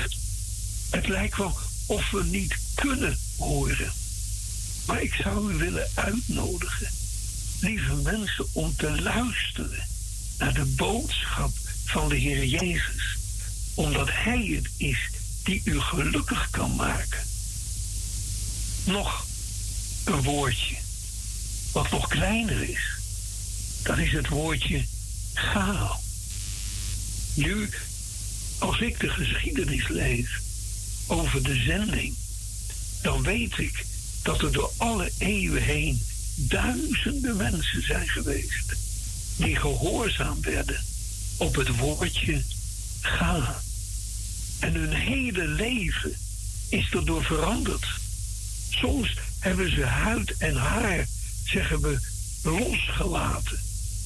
Het lijkt wel of we niet kunnen horen. Maar ik zou u willen uitnodigen, lieve mensen, om te luisteren naar de boodschap van de Heer Jezus. Omdat Hij het is die u gelukkig kan maken. Nog een woordje, wat nog kleiner is. Dat is het woordje ga. Nu, als ik de geschiedenis lees over de zending, dan weet ik dat er door alle eeuwen heen duizenden mensen zijn geweest die gehoorzaam werden op het woordje ga. En hun hele leven is erdoor veranderd. Soms hebben ze huid en haar, zeggen we, losgelaten.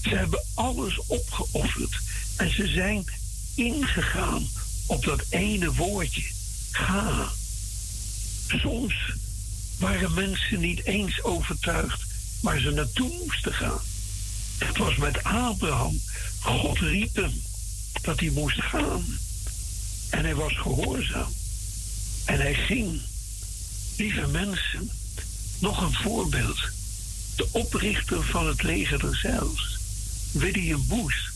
Ze hebben alles opgeofferd. En ze zijn ingegaan op dat ene woordje. Ga. Soms waren mensen niet eens overtuigd waar ze naartoe moesten gaan. Het was met Abraham. God riep hem dat hij moest gaan. En hij was gehoorzaam. En hij ging. Lieve mensen, nog een voorbeeld. De oprichter van het leger der Zeils, William Booth,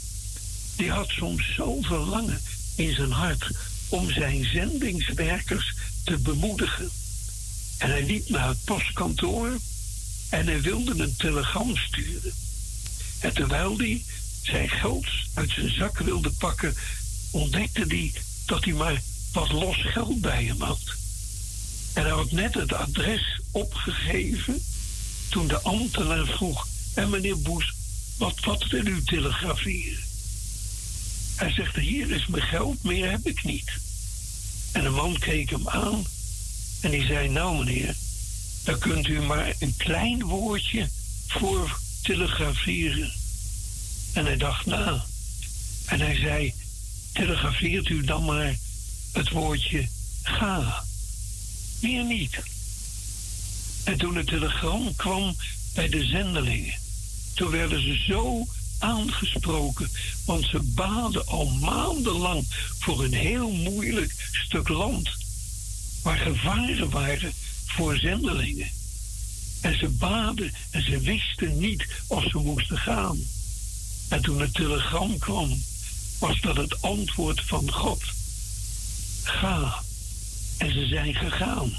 die had soms zo verlangen in zijn hart om zijn zendingswerkers te bemoedigen. En hij liep naar het postkantoor en hij wilde een telegram sturen. En terwijl hij zijn geld uit zijn zak wilde pakken, ontdekte hij dat hij maar wat los geld bij hem had. En hij had net het adres opgegeven toen de ambtenaar vroeg: En meneer Boes, wat, wat wil u telegraferen? Hij zegt: Hier is mijn geld, meer heb ik niet. En de man keek hem aan en die zei: Nou, meneer, dan kunt u maar een klein woordje voor telegraferen. En hij dacht na. En hij zei: Telegrafeert u dan maar het woordje ga. Meer niet. En toen het telegram kwam bij de zendelingen, toen werden ze zo aangesproken, want ze baden al maandenlang voor een heel moeilijk stuk land, waar gevaren waren voor zendelingen. En ze baden en ze wisten niet of ze moesten gaan. En toen het telegram kwam, was dat het antwoord van God. Ga. En ze zijn gegaan.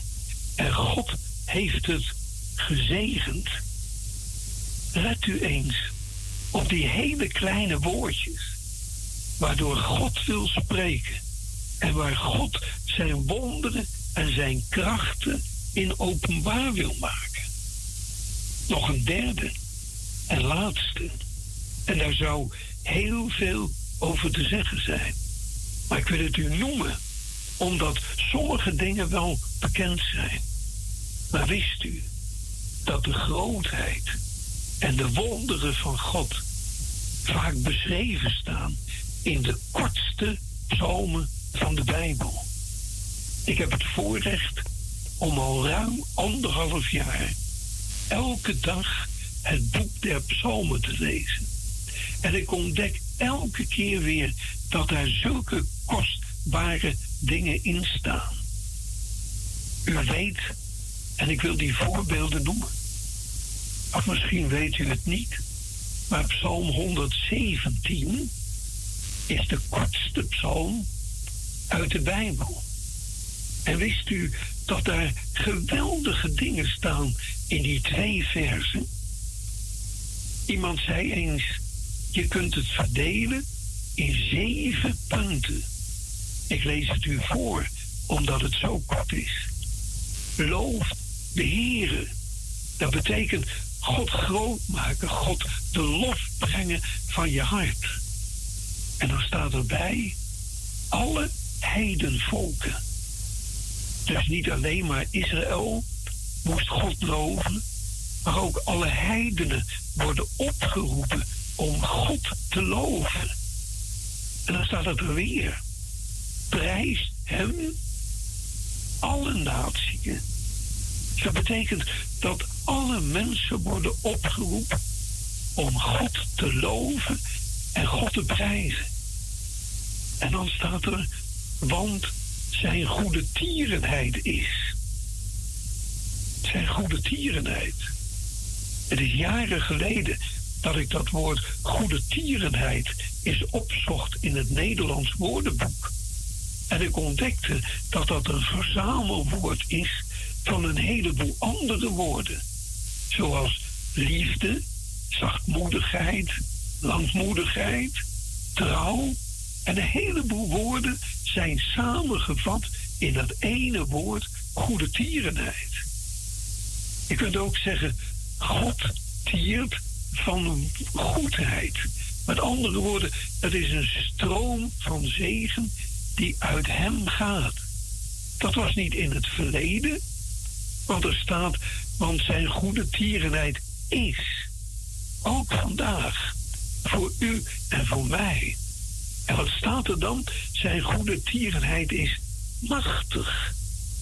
En God heeft het gezegend. Let u eens op die hele kleine woordjes, waardoor God wil spreken en waar God zijn wonderen en zijn krachten in openbaar wil maken. Nog een derde en laatste. En daar zou heel veel over te zeggen zijn. Maar ik wil het u noemen, omdat sommige dingen wel bekend zijn. Maar wist u dat de grootheid en de wonderen van God vaak beschreven staan in de kortste psalmen van de Bijbel? Ik heb het voorrecht om al ruim anderhalf jaar elke dag het boek der psalmen te lezen. En ik ontdek elke keer weer dat daar zulke kostbare dingen in staan. U weet, en ik wil die voorbeelden noemen. Of misschien weet u het niet, maar Psalm 117 is de kortste psalm uit de Bijbel. En wist u dat daar geweldige dingen staan in die twee versen? Iemand zei eens, je kunt het verdelen in zeven punten. Ik lees het u voor, omdat het zo kort is. Loof de Heere. Dat betekent God groot maken, God de lof brengen van je hart. En dan staat erbij alle heidenvolken. Dus niet alleen maar Israël moest God loven, maar ook alle heidenen worden opgeroepen om God te loven. En dan staat het er weer. Prijs hem, alle naties. Dat betekent dat alle mensen worden opgeroepen om God te loven en God te prijzen. En dan staat er, want zijn goede tierenheid is. Zijn goede tierenheid. Het is jaren geleden dat ik dat woord goede tierenheid eens opzocht in het Nederlands woordenboek. En ik ontdekte dat dat een verzamelwoord is van een heleboel andere woorden. Zoals liefde, zachtmoedigheid, langmoedigheid, trouw. En een heleboel woorden zijn samengevat in dat ene woord goede tierenheid. Je kunt ook zeggen, God tiert van goedheid. Met andere woorden, het is een stroom van zegen die uit hem gaat. Dat was niet in het verleden, want er staat, want zijn goede tierenheid is. Ook vandaag. Voor u en voor mij. En wat staat er dan? Zijn goede tierenheid is machtig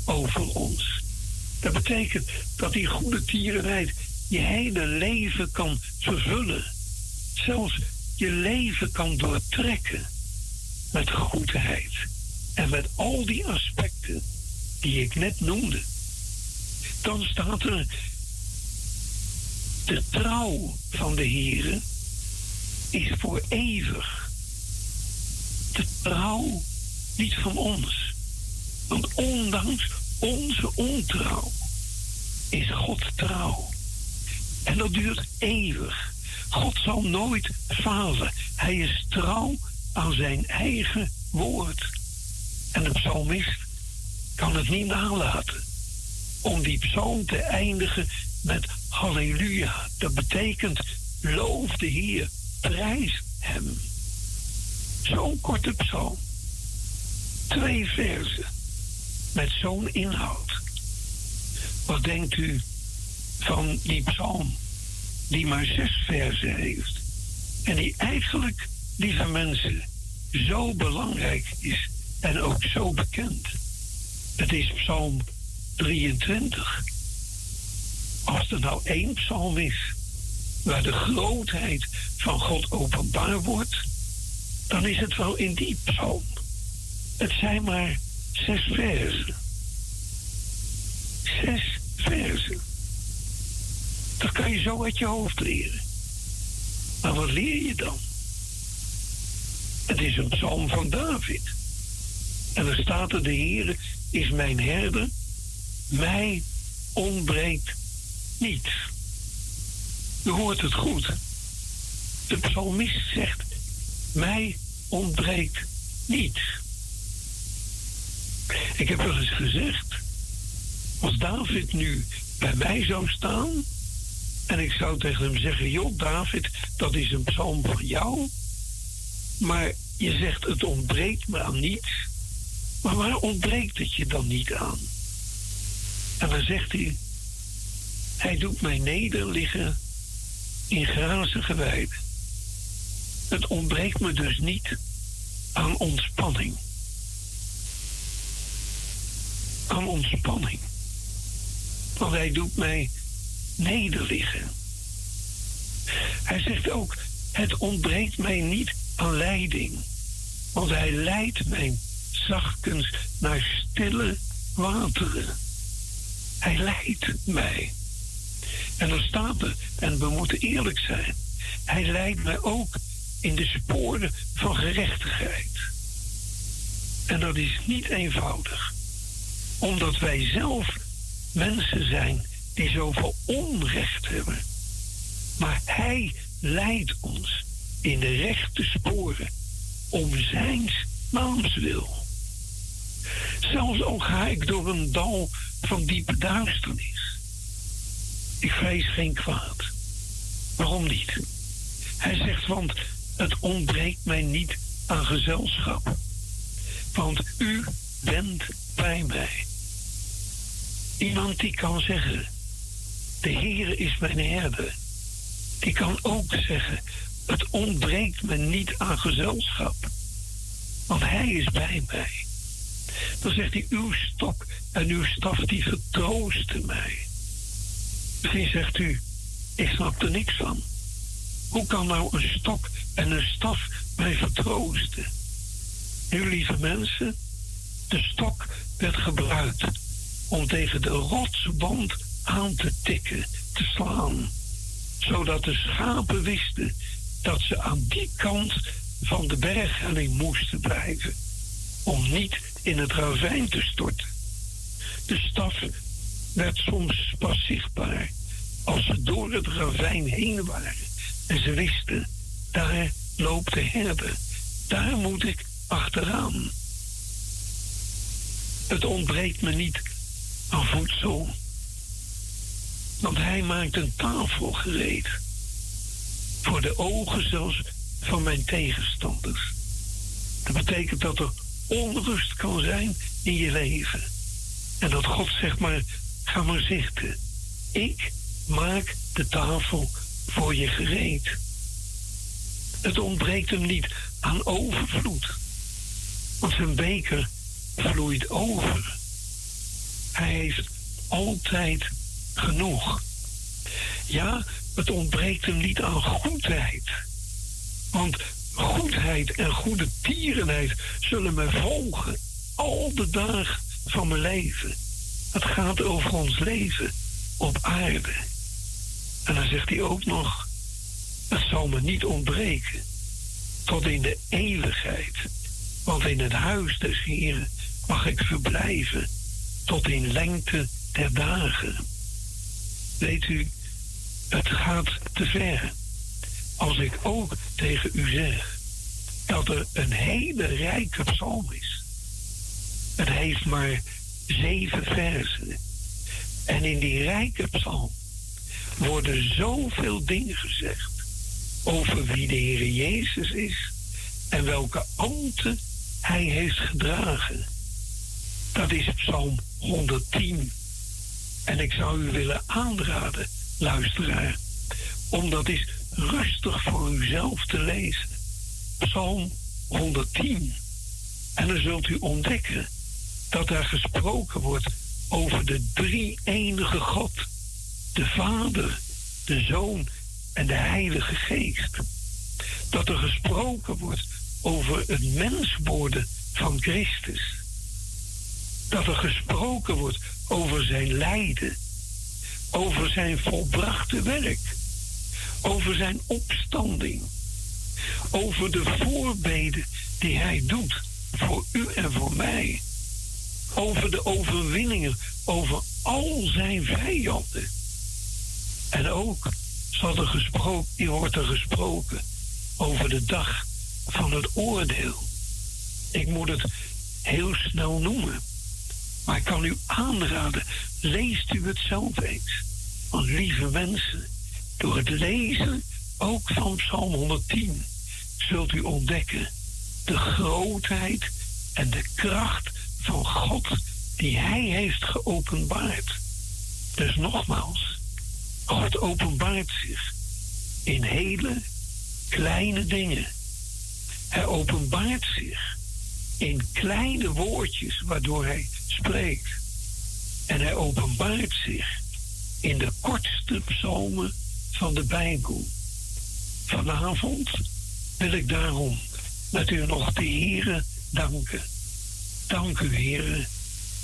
over ons. Dat betekent dat die goede tierenheid je hele leven kan vervullen. Zelfs je leven kan doortrekken met goedheid. En met al die aspecten die ik net noemde. Dan staat er de trouw van de Heere is voor eeuwig. De trouw niet van ons. Want ondanks onze ontrouw is God trouw. En dat duurt eeuwig. God zal nooit falen. Hij is trouw aan zijn eigen woord. En de psalmist kan het niet nalaten om die psalm te eindigen met halleluja. Dat betekent loof de Heer, prijs hem. Zo'n korte psalm. Twee versen met zo'n inhoud. Wat denkt u van die psalm die maar zes versen heeft en die eigenlijk, lieve mensen, zo belangrijk is en ook zo bekend? Het is psalm 23. Als er nou één psalm is waar de grootheid van God openbaar wordt, dan is het wel in die psalm. Het zijn maar zes versen. Zes versen. Dat kan je zo uit je hoofd leren. Maar wat leer je dan? Het is een psalm van David. En er staat er, de Heer is mijn herder, mij ontbreekt niets. U hoort het goed. De psalmist zegt, mij ontbreekt niets. Ik heb wel eens gezegd, als David nu bij mij zou staan en ik zou tegen hem zeggen, joh David, dat is een psalm van jou, maar je zegt het ontbreekt me aan niets. Maar waar ontbreekt het je dan niet aan? En dan zegt hij, hij doet mij nederliggen in grazige weiden. Het ontbreekt me dus niet aan ontspanning. Aan ontspanning. Want hij doet mij nederliggen. Hij zegt ook, het ontbreekt mij niet aan leiding. Want hij leidt mij zachtkens naar stille wateren. Hij leidt mij. En dan staat er, en we moeten eerlijk zijn, hij leidt mij ook in de sporen van gerechtigheid. En dat is niet eenvoudig, omdat wij zelf mensen zijn die zoveel onrecht hebben. Maar hij leidt ons in de rechte sporen om zijn naams wil. Zelfs al ga ik door een dal van diepe duisternis. Ik vrees geen kwaad. Waarom niet? Hij zegt, want het ontbreekt mij niet aan gezelschap. Want u bent bij mij. Iemand die kan zeggen, de Heer is mijn herder. Die kan ook zeggen, het ontbreekt me niet aan gezelschap. Want hij is bij mij. Dan zegt hij, uw stok en uw staf die vertroosten mij. Misschien zegt u, ik snap er niks van. Hoe kan nou een stok en een staf mij vertroosten? Nu, lieve mensen, de stok werd gebruikt om tegen de rotswand aan te tikken, te slaan. Zodat de schapen wisten dat ze aan die kant van de berghelling moesten blijven. Om niet in het ravijn te storten. De staf werd soms pas zichtbaar als ze door het ravijn heen waren. En ze wisten, daar loopt de herder. Daar moet ik achteraan. Het ontbreekt me niet aan voedsel. Want hij maakt een tafel gereed. Voor de ogen zelfs van mijn tegenstanders. Dat betekent dat er onrust kan zijn in je leven. En dat God zegt maar, ga maar zitten. Ik maak de tafel voor je gereed. Het ontbreekt hem niet aan overvloed. Want zijn beker vloeit over. Hij heeft altijd genoeg. Ja, het ontbreekt hem niet aan goedheid. Want goedheid en goede tierenheid zullen mij volgen al de dagen van mijn leven. Het gaat over ons leven op aarde. En dan zegt hij ook nog, het zal me niet ontbreken tot in de eeuwigheid. Want in het huis des Heren mag ik verblijven tot in lengte der dagen. Weet u, het gaat te ver. Als ik ook tegen u zeg dat er een hele rijke psalm is. Het heeft maar zeven versen. En in die rijke psalm worden zoveel dingen gezegd over wie de Heer Jezus is en welke ambten hij heeft gedragen. Dat is Psalm 110. En ik zou u willen aanraden, luisteraar, om dat eens rustig voor uzelf te lezen. Psalm 110. En dan zult u ontdekken dat daar gesproken wordt over de drie enige God. De Vader, de Zoon en de Heilige Geest. Dat er gesproken wordt over het mens worden van Christus. Dat er gesproken wordt over zijn lijden, over zijn volbrachte werk, over zijn opstanding, over de voorbeden die hij doet voor u en voor mij, over de overwinningen over al zijn vijanden. En ook zal er gesproken, wordt er gesproken over de dag van het oordeel. Ik moet het heel snel noemen. Maar ik kan u aanraden, leest u het zelf eens. Want lieve mensen, door het lezen ook van Psalm 110 zult u ontdekken de grootheid en de kracht van God die Hij heeft geopenbaard. Dus nogmaals, God openbaart zich in hele kleine dingen. Hij openbaart zich in kleine woordjes waardoor hij spreekt. En hij openbaart zich in de kortste psalmen van de Bijbel. Vanavond wil ik daarom met u nog de Here danken. Dank u, Here,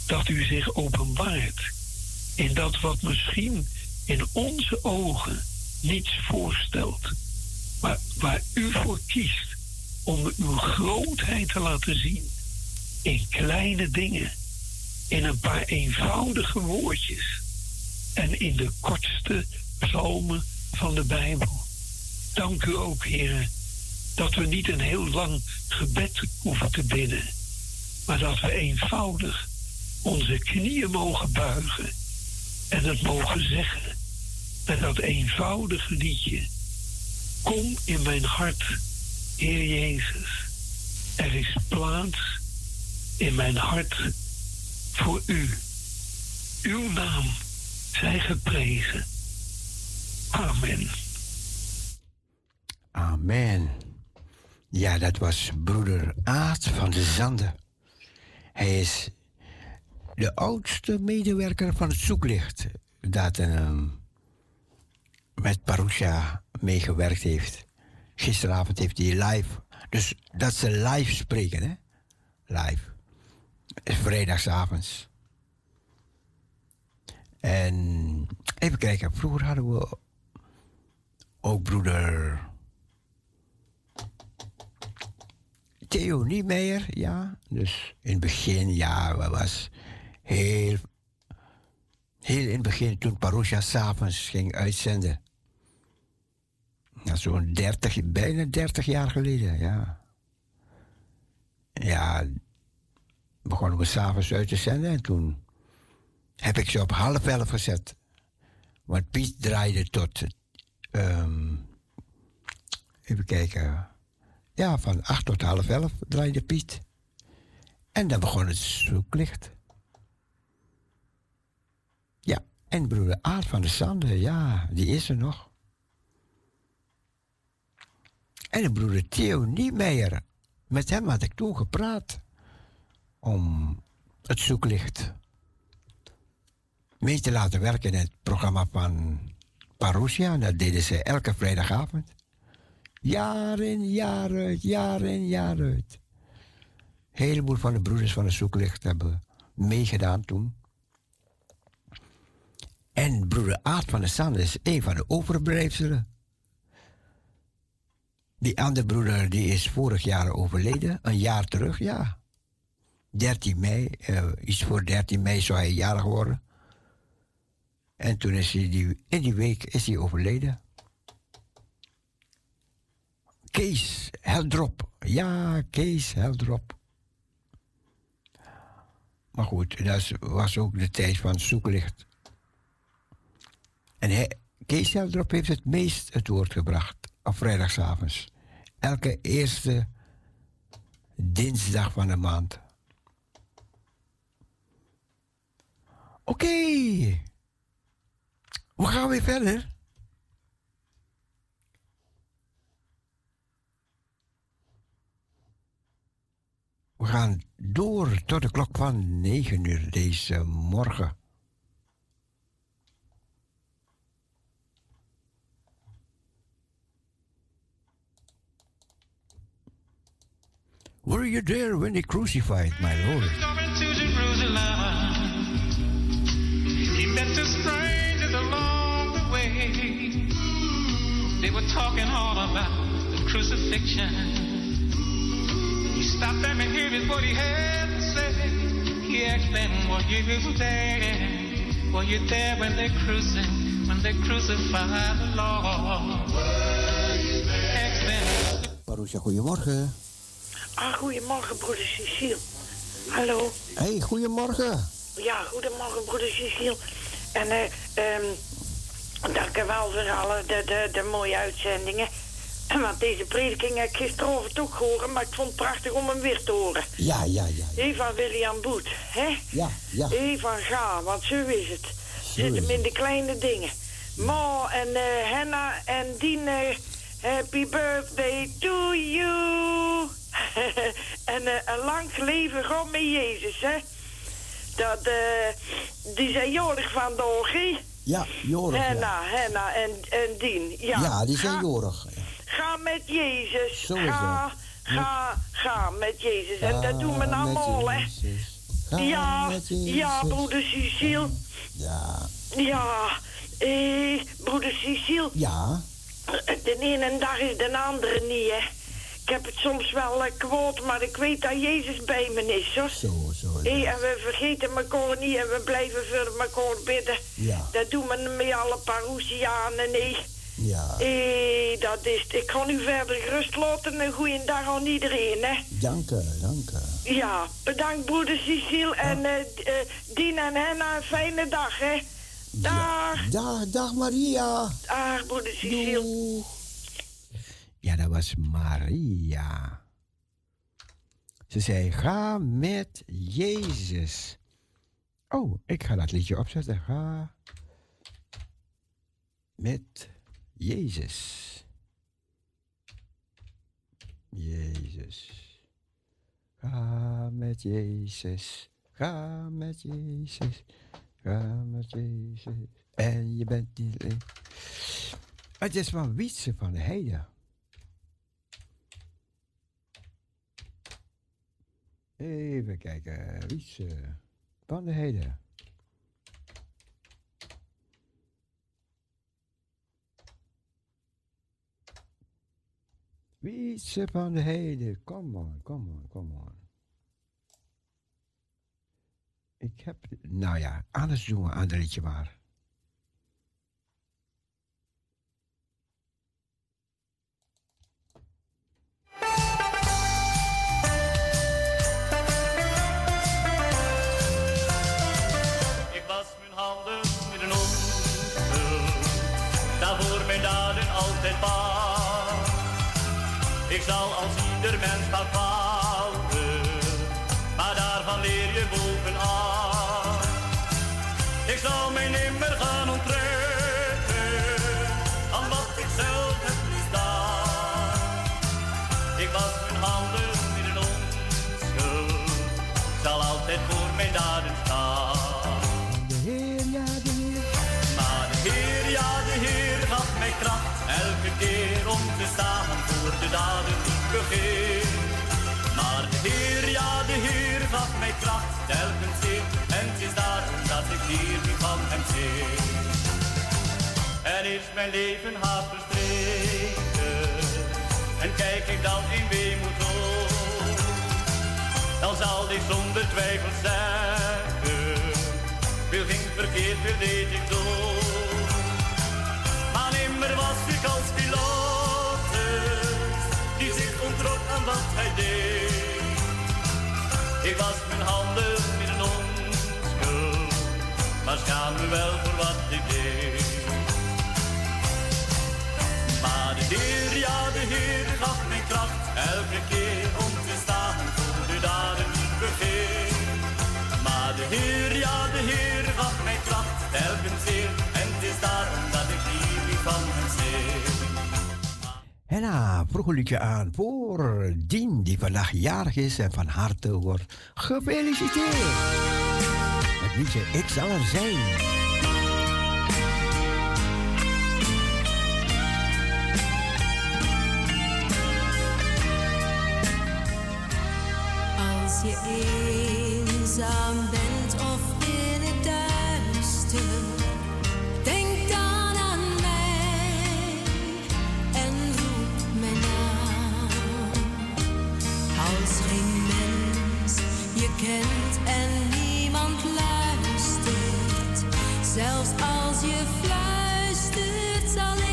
dat u zich openbaart in dat wat misschien in onze ogen niets voorstelt, maar waar u voor kiest om uw grootheid te laten zien in kleine dingen, in een paar eenvoudige woordjes en in de kortste psalmen van de Bijbel. Dank u ook, heren, dat we niet een heel lang gebed hoeven te bidden, maar dat we eenvoudig onze knieën mogen buigen en het mogen zeggen met dat eenvoudige liedje. Kom in mijn hart, Heer Jezus. Er is plaats in mijn hart voor u. Uw naam zij geprezen. Amen. Amen. Ja, dat was broeder Aad van de Zanden. Hij is de oudste medewerker van het zoeklicht dat een met Parusha meegewerkt heeft. Gisteravond heeft hij live. Dus dat ze live spreken, hè? Live. Vrijdagsavonds. En even kijken, vroeger hadden we ook broeder Theo Niemeyer, ja. Dus in het begin, ja, was heel, heel in het begin toen Parusha s'avonds ging uitzenden. Ja, zo'n 30, bijna 30 jaar geleden, ja. Ja, begonnen we s'avonds uit te zenden en toen heb ik ze op half elf gezet. Want Piet draaide tot, ehm, even kijken, ja, van acht tot half elf draaide Piet. En dan begon het zoeklicht. Ja, en broeder Aard van de Sande, ja, die is er nog. En de broeder Theo Niemeyer, met hem had ik toen gepraat om het zoeklicht mee te laten werken in het programma van Parousia. Dat deden ze elke vrijdagavond. Jaar in, jaar uit, jaar in, jaar uit. Een heleboel van de broeders van het zoeklicht hebben meegedaan toen. En broeder Aad van de Sande is een van de overblijfselen. Die andere broeder die is vorig jaar overleden, een jaar terug, ja. 13 mei, eh, iets voor 13 mei zou hij jarig worden. En toen is hij die, in die week is hij overleden. Kees Heldrop. Ja, Kees Heldrop. Maar goed, dat was ook de tijd van zoeklicht. En Kees Heldrop heeft het meest het woord gebracht op vrijdagavonds. Elke eerste dinsdag van de maand. Oké. We gaan weer verder. We gaan door tot de klok van 9 uur deze morgen. Were you there when they crucified my Lord? Going to Jerusalem. He met two strangers along the way. They were talking all about the crucifixion. He stopped them and heard what he had to say. He asked them, Were you there? Were you there when they crucified, when they crucified the Lord? Asked them. Marusha, goedemorgen. Ah, goedemorgen, broeder Cecile. Hallo. Hey, goedemorgen. Ja, goedemorgen, broeder Cecile. En eh, ehm dank u wel voor alle de, de, de mooie uitzendingen. Want deze prediking heb ik gisteravond ook gehoord, maar ik vond het prachtig om hem weer te horen. Ja, ja, ja. Hé, van William Boet, hè? Ja, ja. Hé, van Ga, want zo is het. Zit hem in de kleine dingen. Ma en eh Henna en Dien, eh, happy birthday to you. en eh, een lang leven God met Jezus, hè? Dat, eh, die zijn jorig vandaag, hè? Ja, jorig. ja. Henna, Henna en, en Dien. Ja, Ja, die zijn Ga- jorig. Ga met Jezus. Zo is ga, ga, ga met Jezus. En dat doen we allemaal, hè? Ga Ja, met Jezus. ja, broeder Cecile. Ja. Ja, eh, broeder Cecile. Ja. De ene dag is de andere niet, hè. Ik heb het soms wel eh, kwaad, maar ik weet dat Jezus bij me is, hoor. Zo, zo. En we vergeten elkaar niet en we blijven voor elkaar bidden. Ja. Dat doen we met alle Parousianen, nee. Ja. Hé, dat is het. Ik kan u verder gerust laten. Een goeie dag aan iedereen, hè. Dank u, dank u. Ja, bedankt broeder Cecile en eh eh, Dien en Henna. Een fijne dag, hè. Dag. Dag, dag Maria. Dag, broeder Cecile. Ja, dat was Maria. Ze zei: Ga met Jezus. Oh, ik ga dat liedje opzetten. Ga met Jezus. Jezus. Ga met Jezus. Ga met Jezus. Ga met Jezus. En je bent niet. Het is van Wietse van Heide. Even kijken. Iets. Bandenheden. Eh, Wietse eh, van de heden. come on, come on, come on. Ik heb, nou ja, alles doen we aan de ritje maar. Ik zal als ieder mens daarvan hier. En is mijn leven haast verstreken, en kijk ik dan in weemoed om, dan zal dit zonder twijfel zeggen, wil ging verkeerd, wil deed ik door. Maar nimmer was ik als piloot, die zich ontrok aan wat hij deed. Ik was kan u wel voor wat ik deed. Maar de Henna ah, vroeg een aan voor Dien die vandaag jarig is en van harte wordt gefeliciteerd. Het liedje Ik zal er zijn. je fluistert zal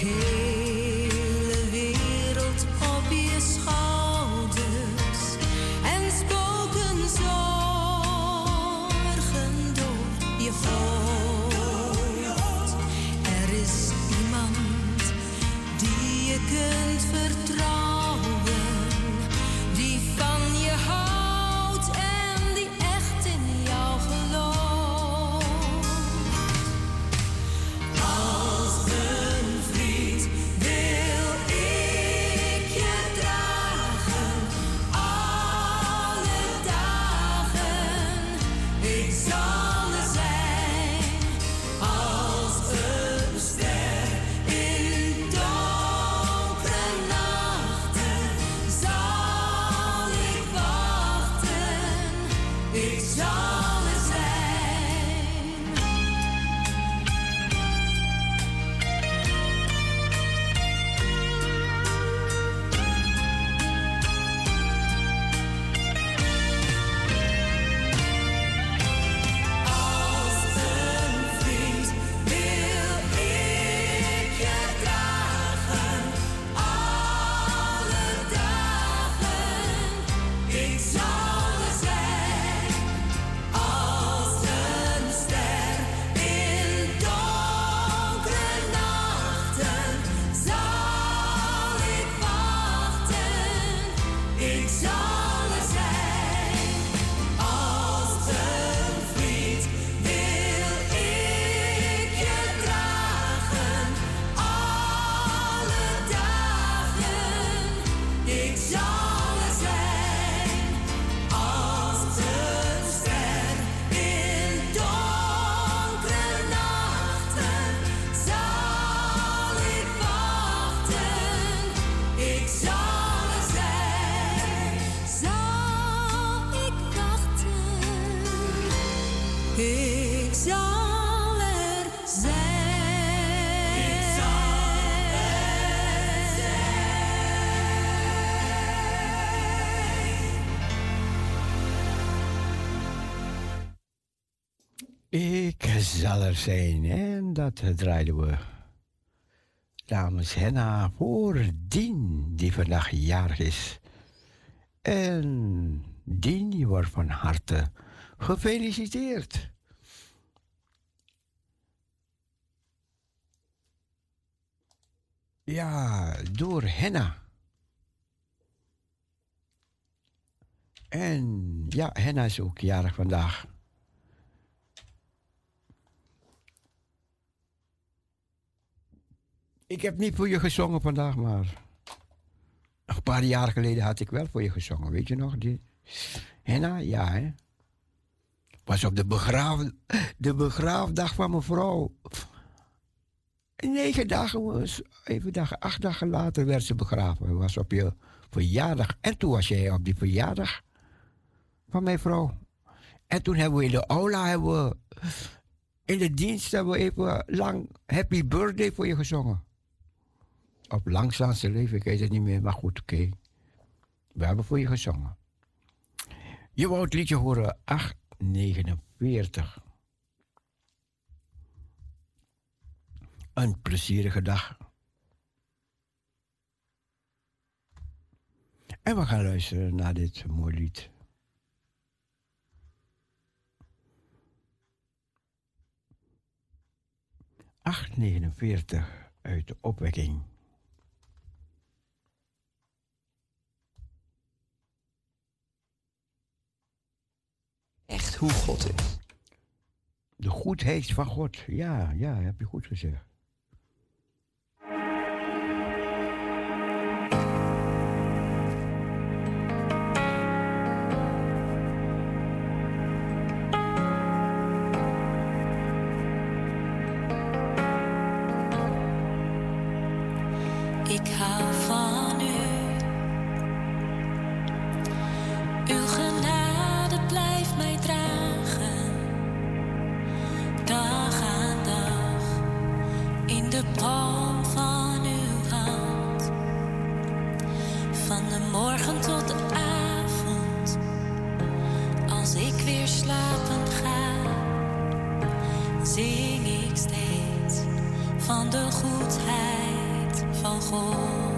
Hey. Zal er zijn. En dat draaiden we. Dames Henna voor Dien, die vandaag jarig is. En Dien, je wordt van harte gefeliciteerd. Ja, door Henna. En ja, Henna is ook jarig vandaag. Ik heb niet voor je gezongen vandaag, maar een paar jaar geleden had ik wel voor je gezongen. Weet je nog? Die... Henna, ja hè. Was op de, begraaf... de begraafdag van mijn vrouw. Negen dagen, even dagen, acht dagen later werd ze begraven. Was op je verjaardag. En toen was jij op die verjaardag van mijn vrouw. En toen hebben we in de aula, hebben we, in de dienst hebben we even lang Happy Birthday voor je gezongen. Op langzaamste leven, ik weet het niet meer, maar goed, oké. We hebben voor je gezongen. Je wou het liedje horen, 849. Een plezierige dag. En we gaan luisteren naar dit mooie lied. Acht negenenveertig uit de opwekking. Echt hoe God is. De goedheid van God. Ja, ja, heb je goed gezegd. Van de goedheid van God.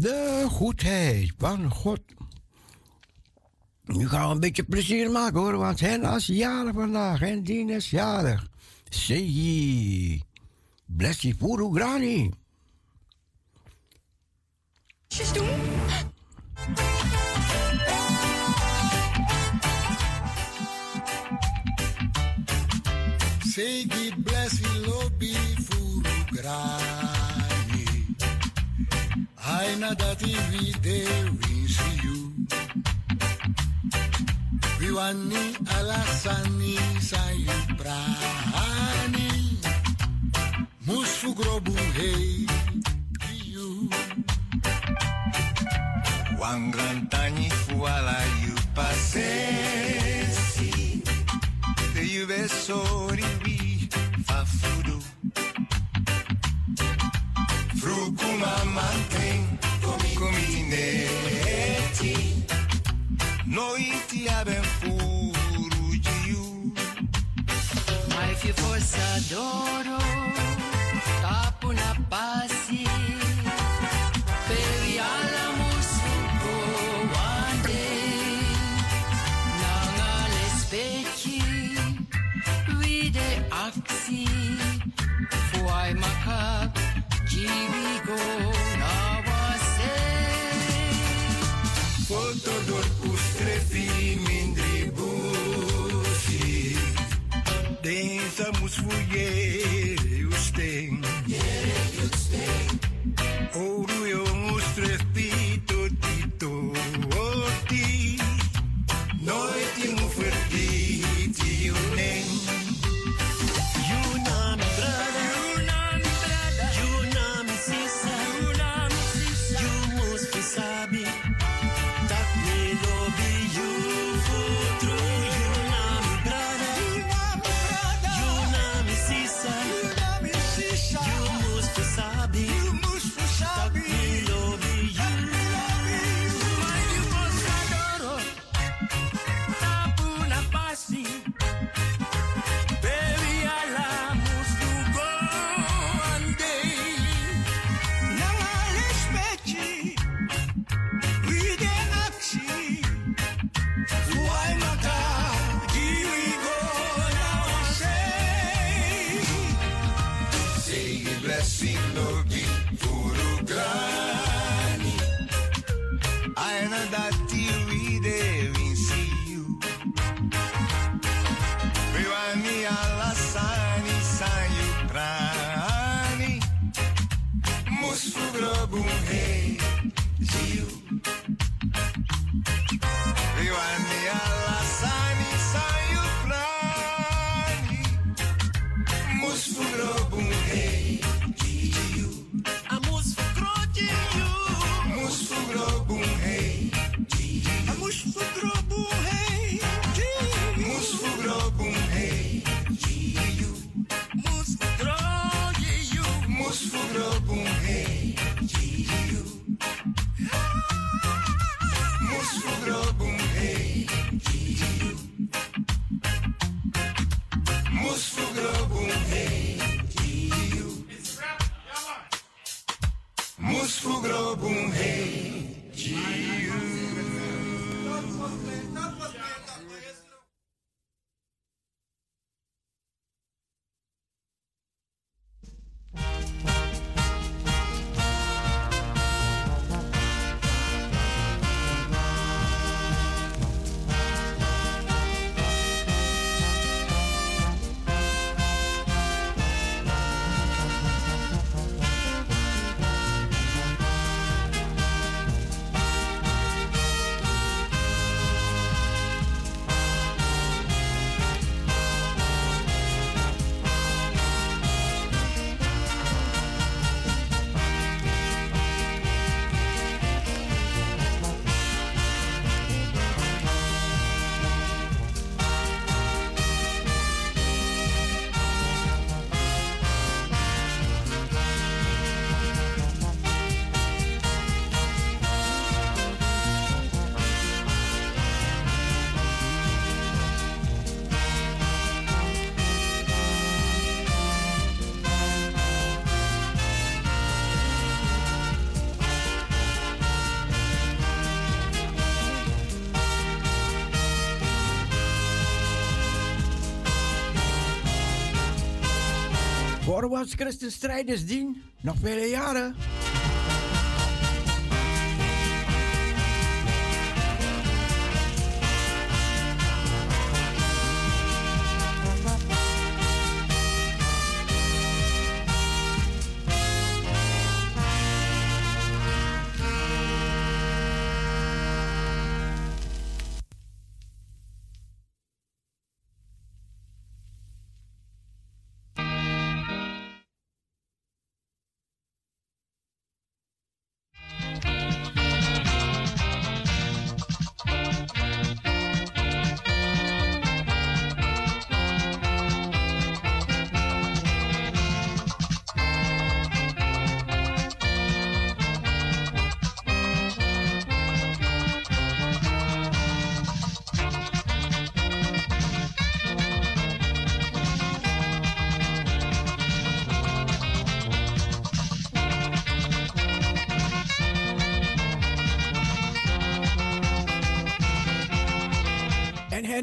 De goedheid van God. Nu gaan we een beetje plezier maken hoor, want hen is jaren vandaag, en dien is jarig. Seyi. Blessie Puru Zeg je, blessie lobby for Grani. Another TV there we see you. Viwani alasani sai prani. Musfu grobu hey you. Wangrantani fuala you passesi. Te you besori fa fafudu. Rucumamantin, comitineti, noi ti abbiamo furugiu. Mai fi fost să doru, capul la pas. huye yeah, you sting. Oh, Surabung, hey, you. Voorwaarts Christen strijders dien, nog vele jaren.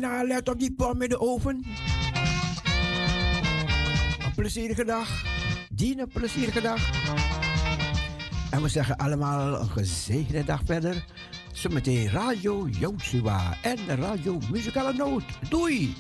En let op die pan met de oven. Een plezierige dag. Dien een plezierige dag. En we zeggen allemaal een gezegende dag verder. Zometeen Radio Joshua en Radio Muzikale Noot. Doei!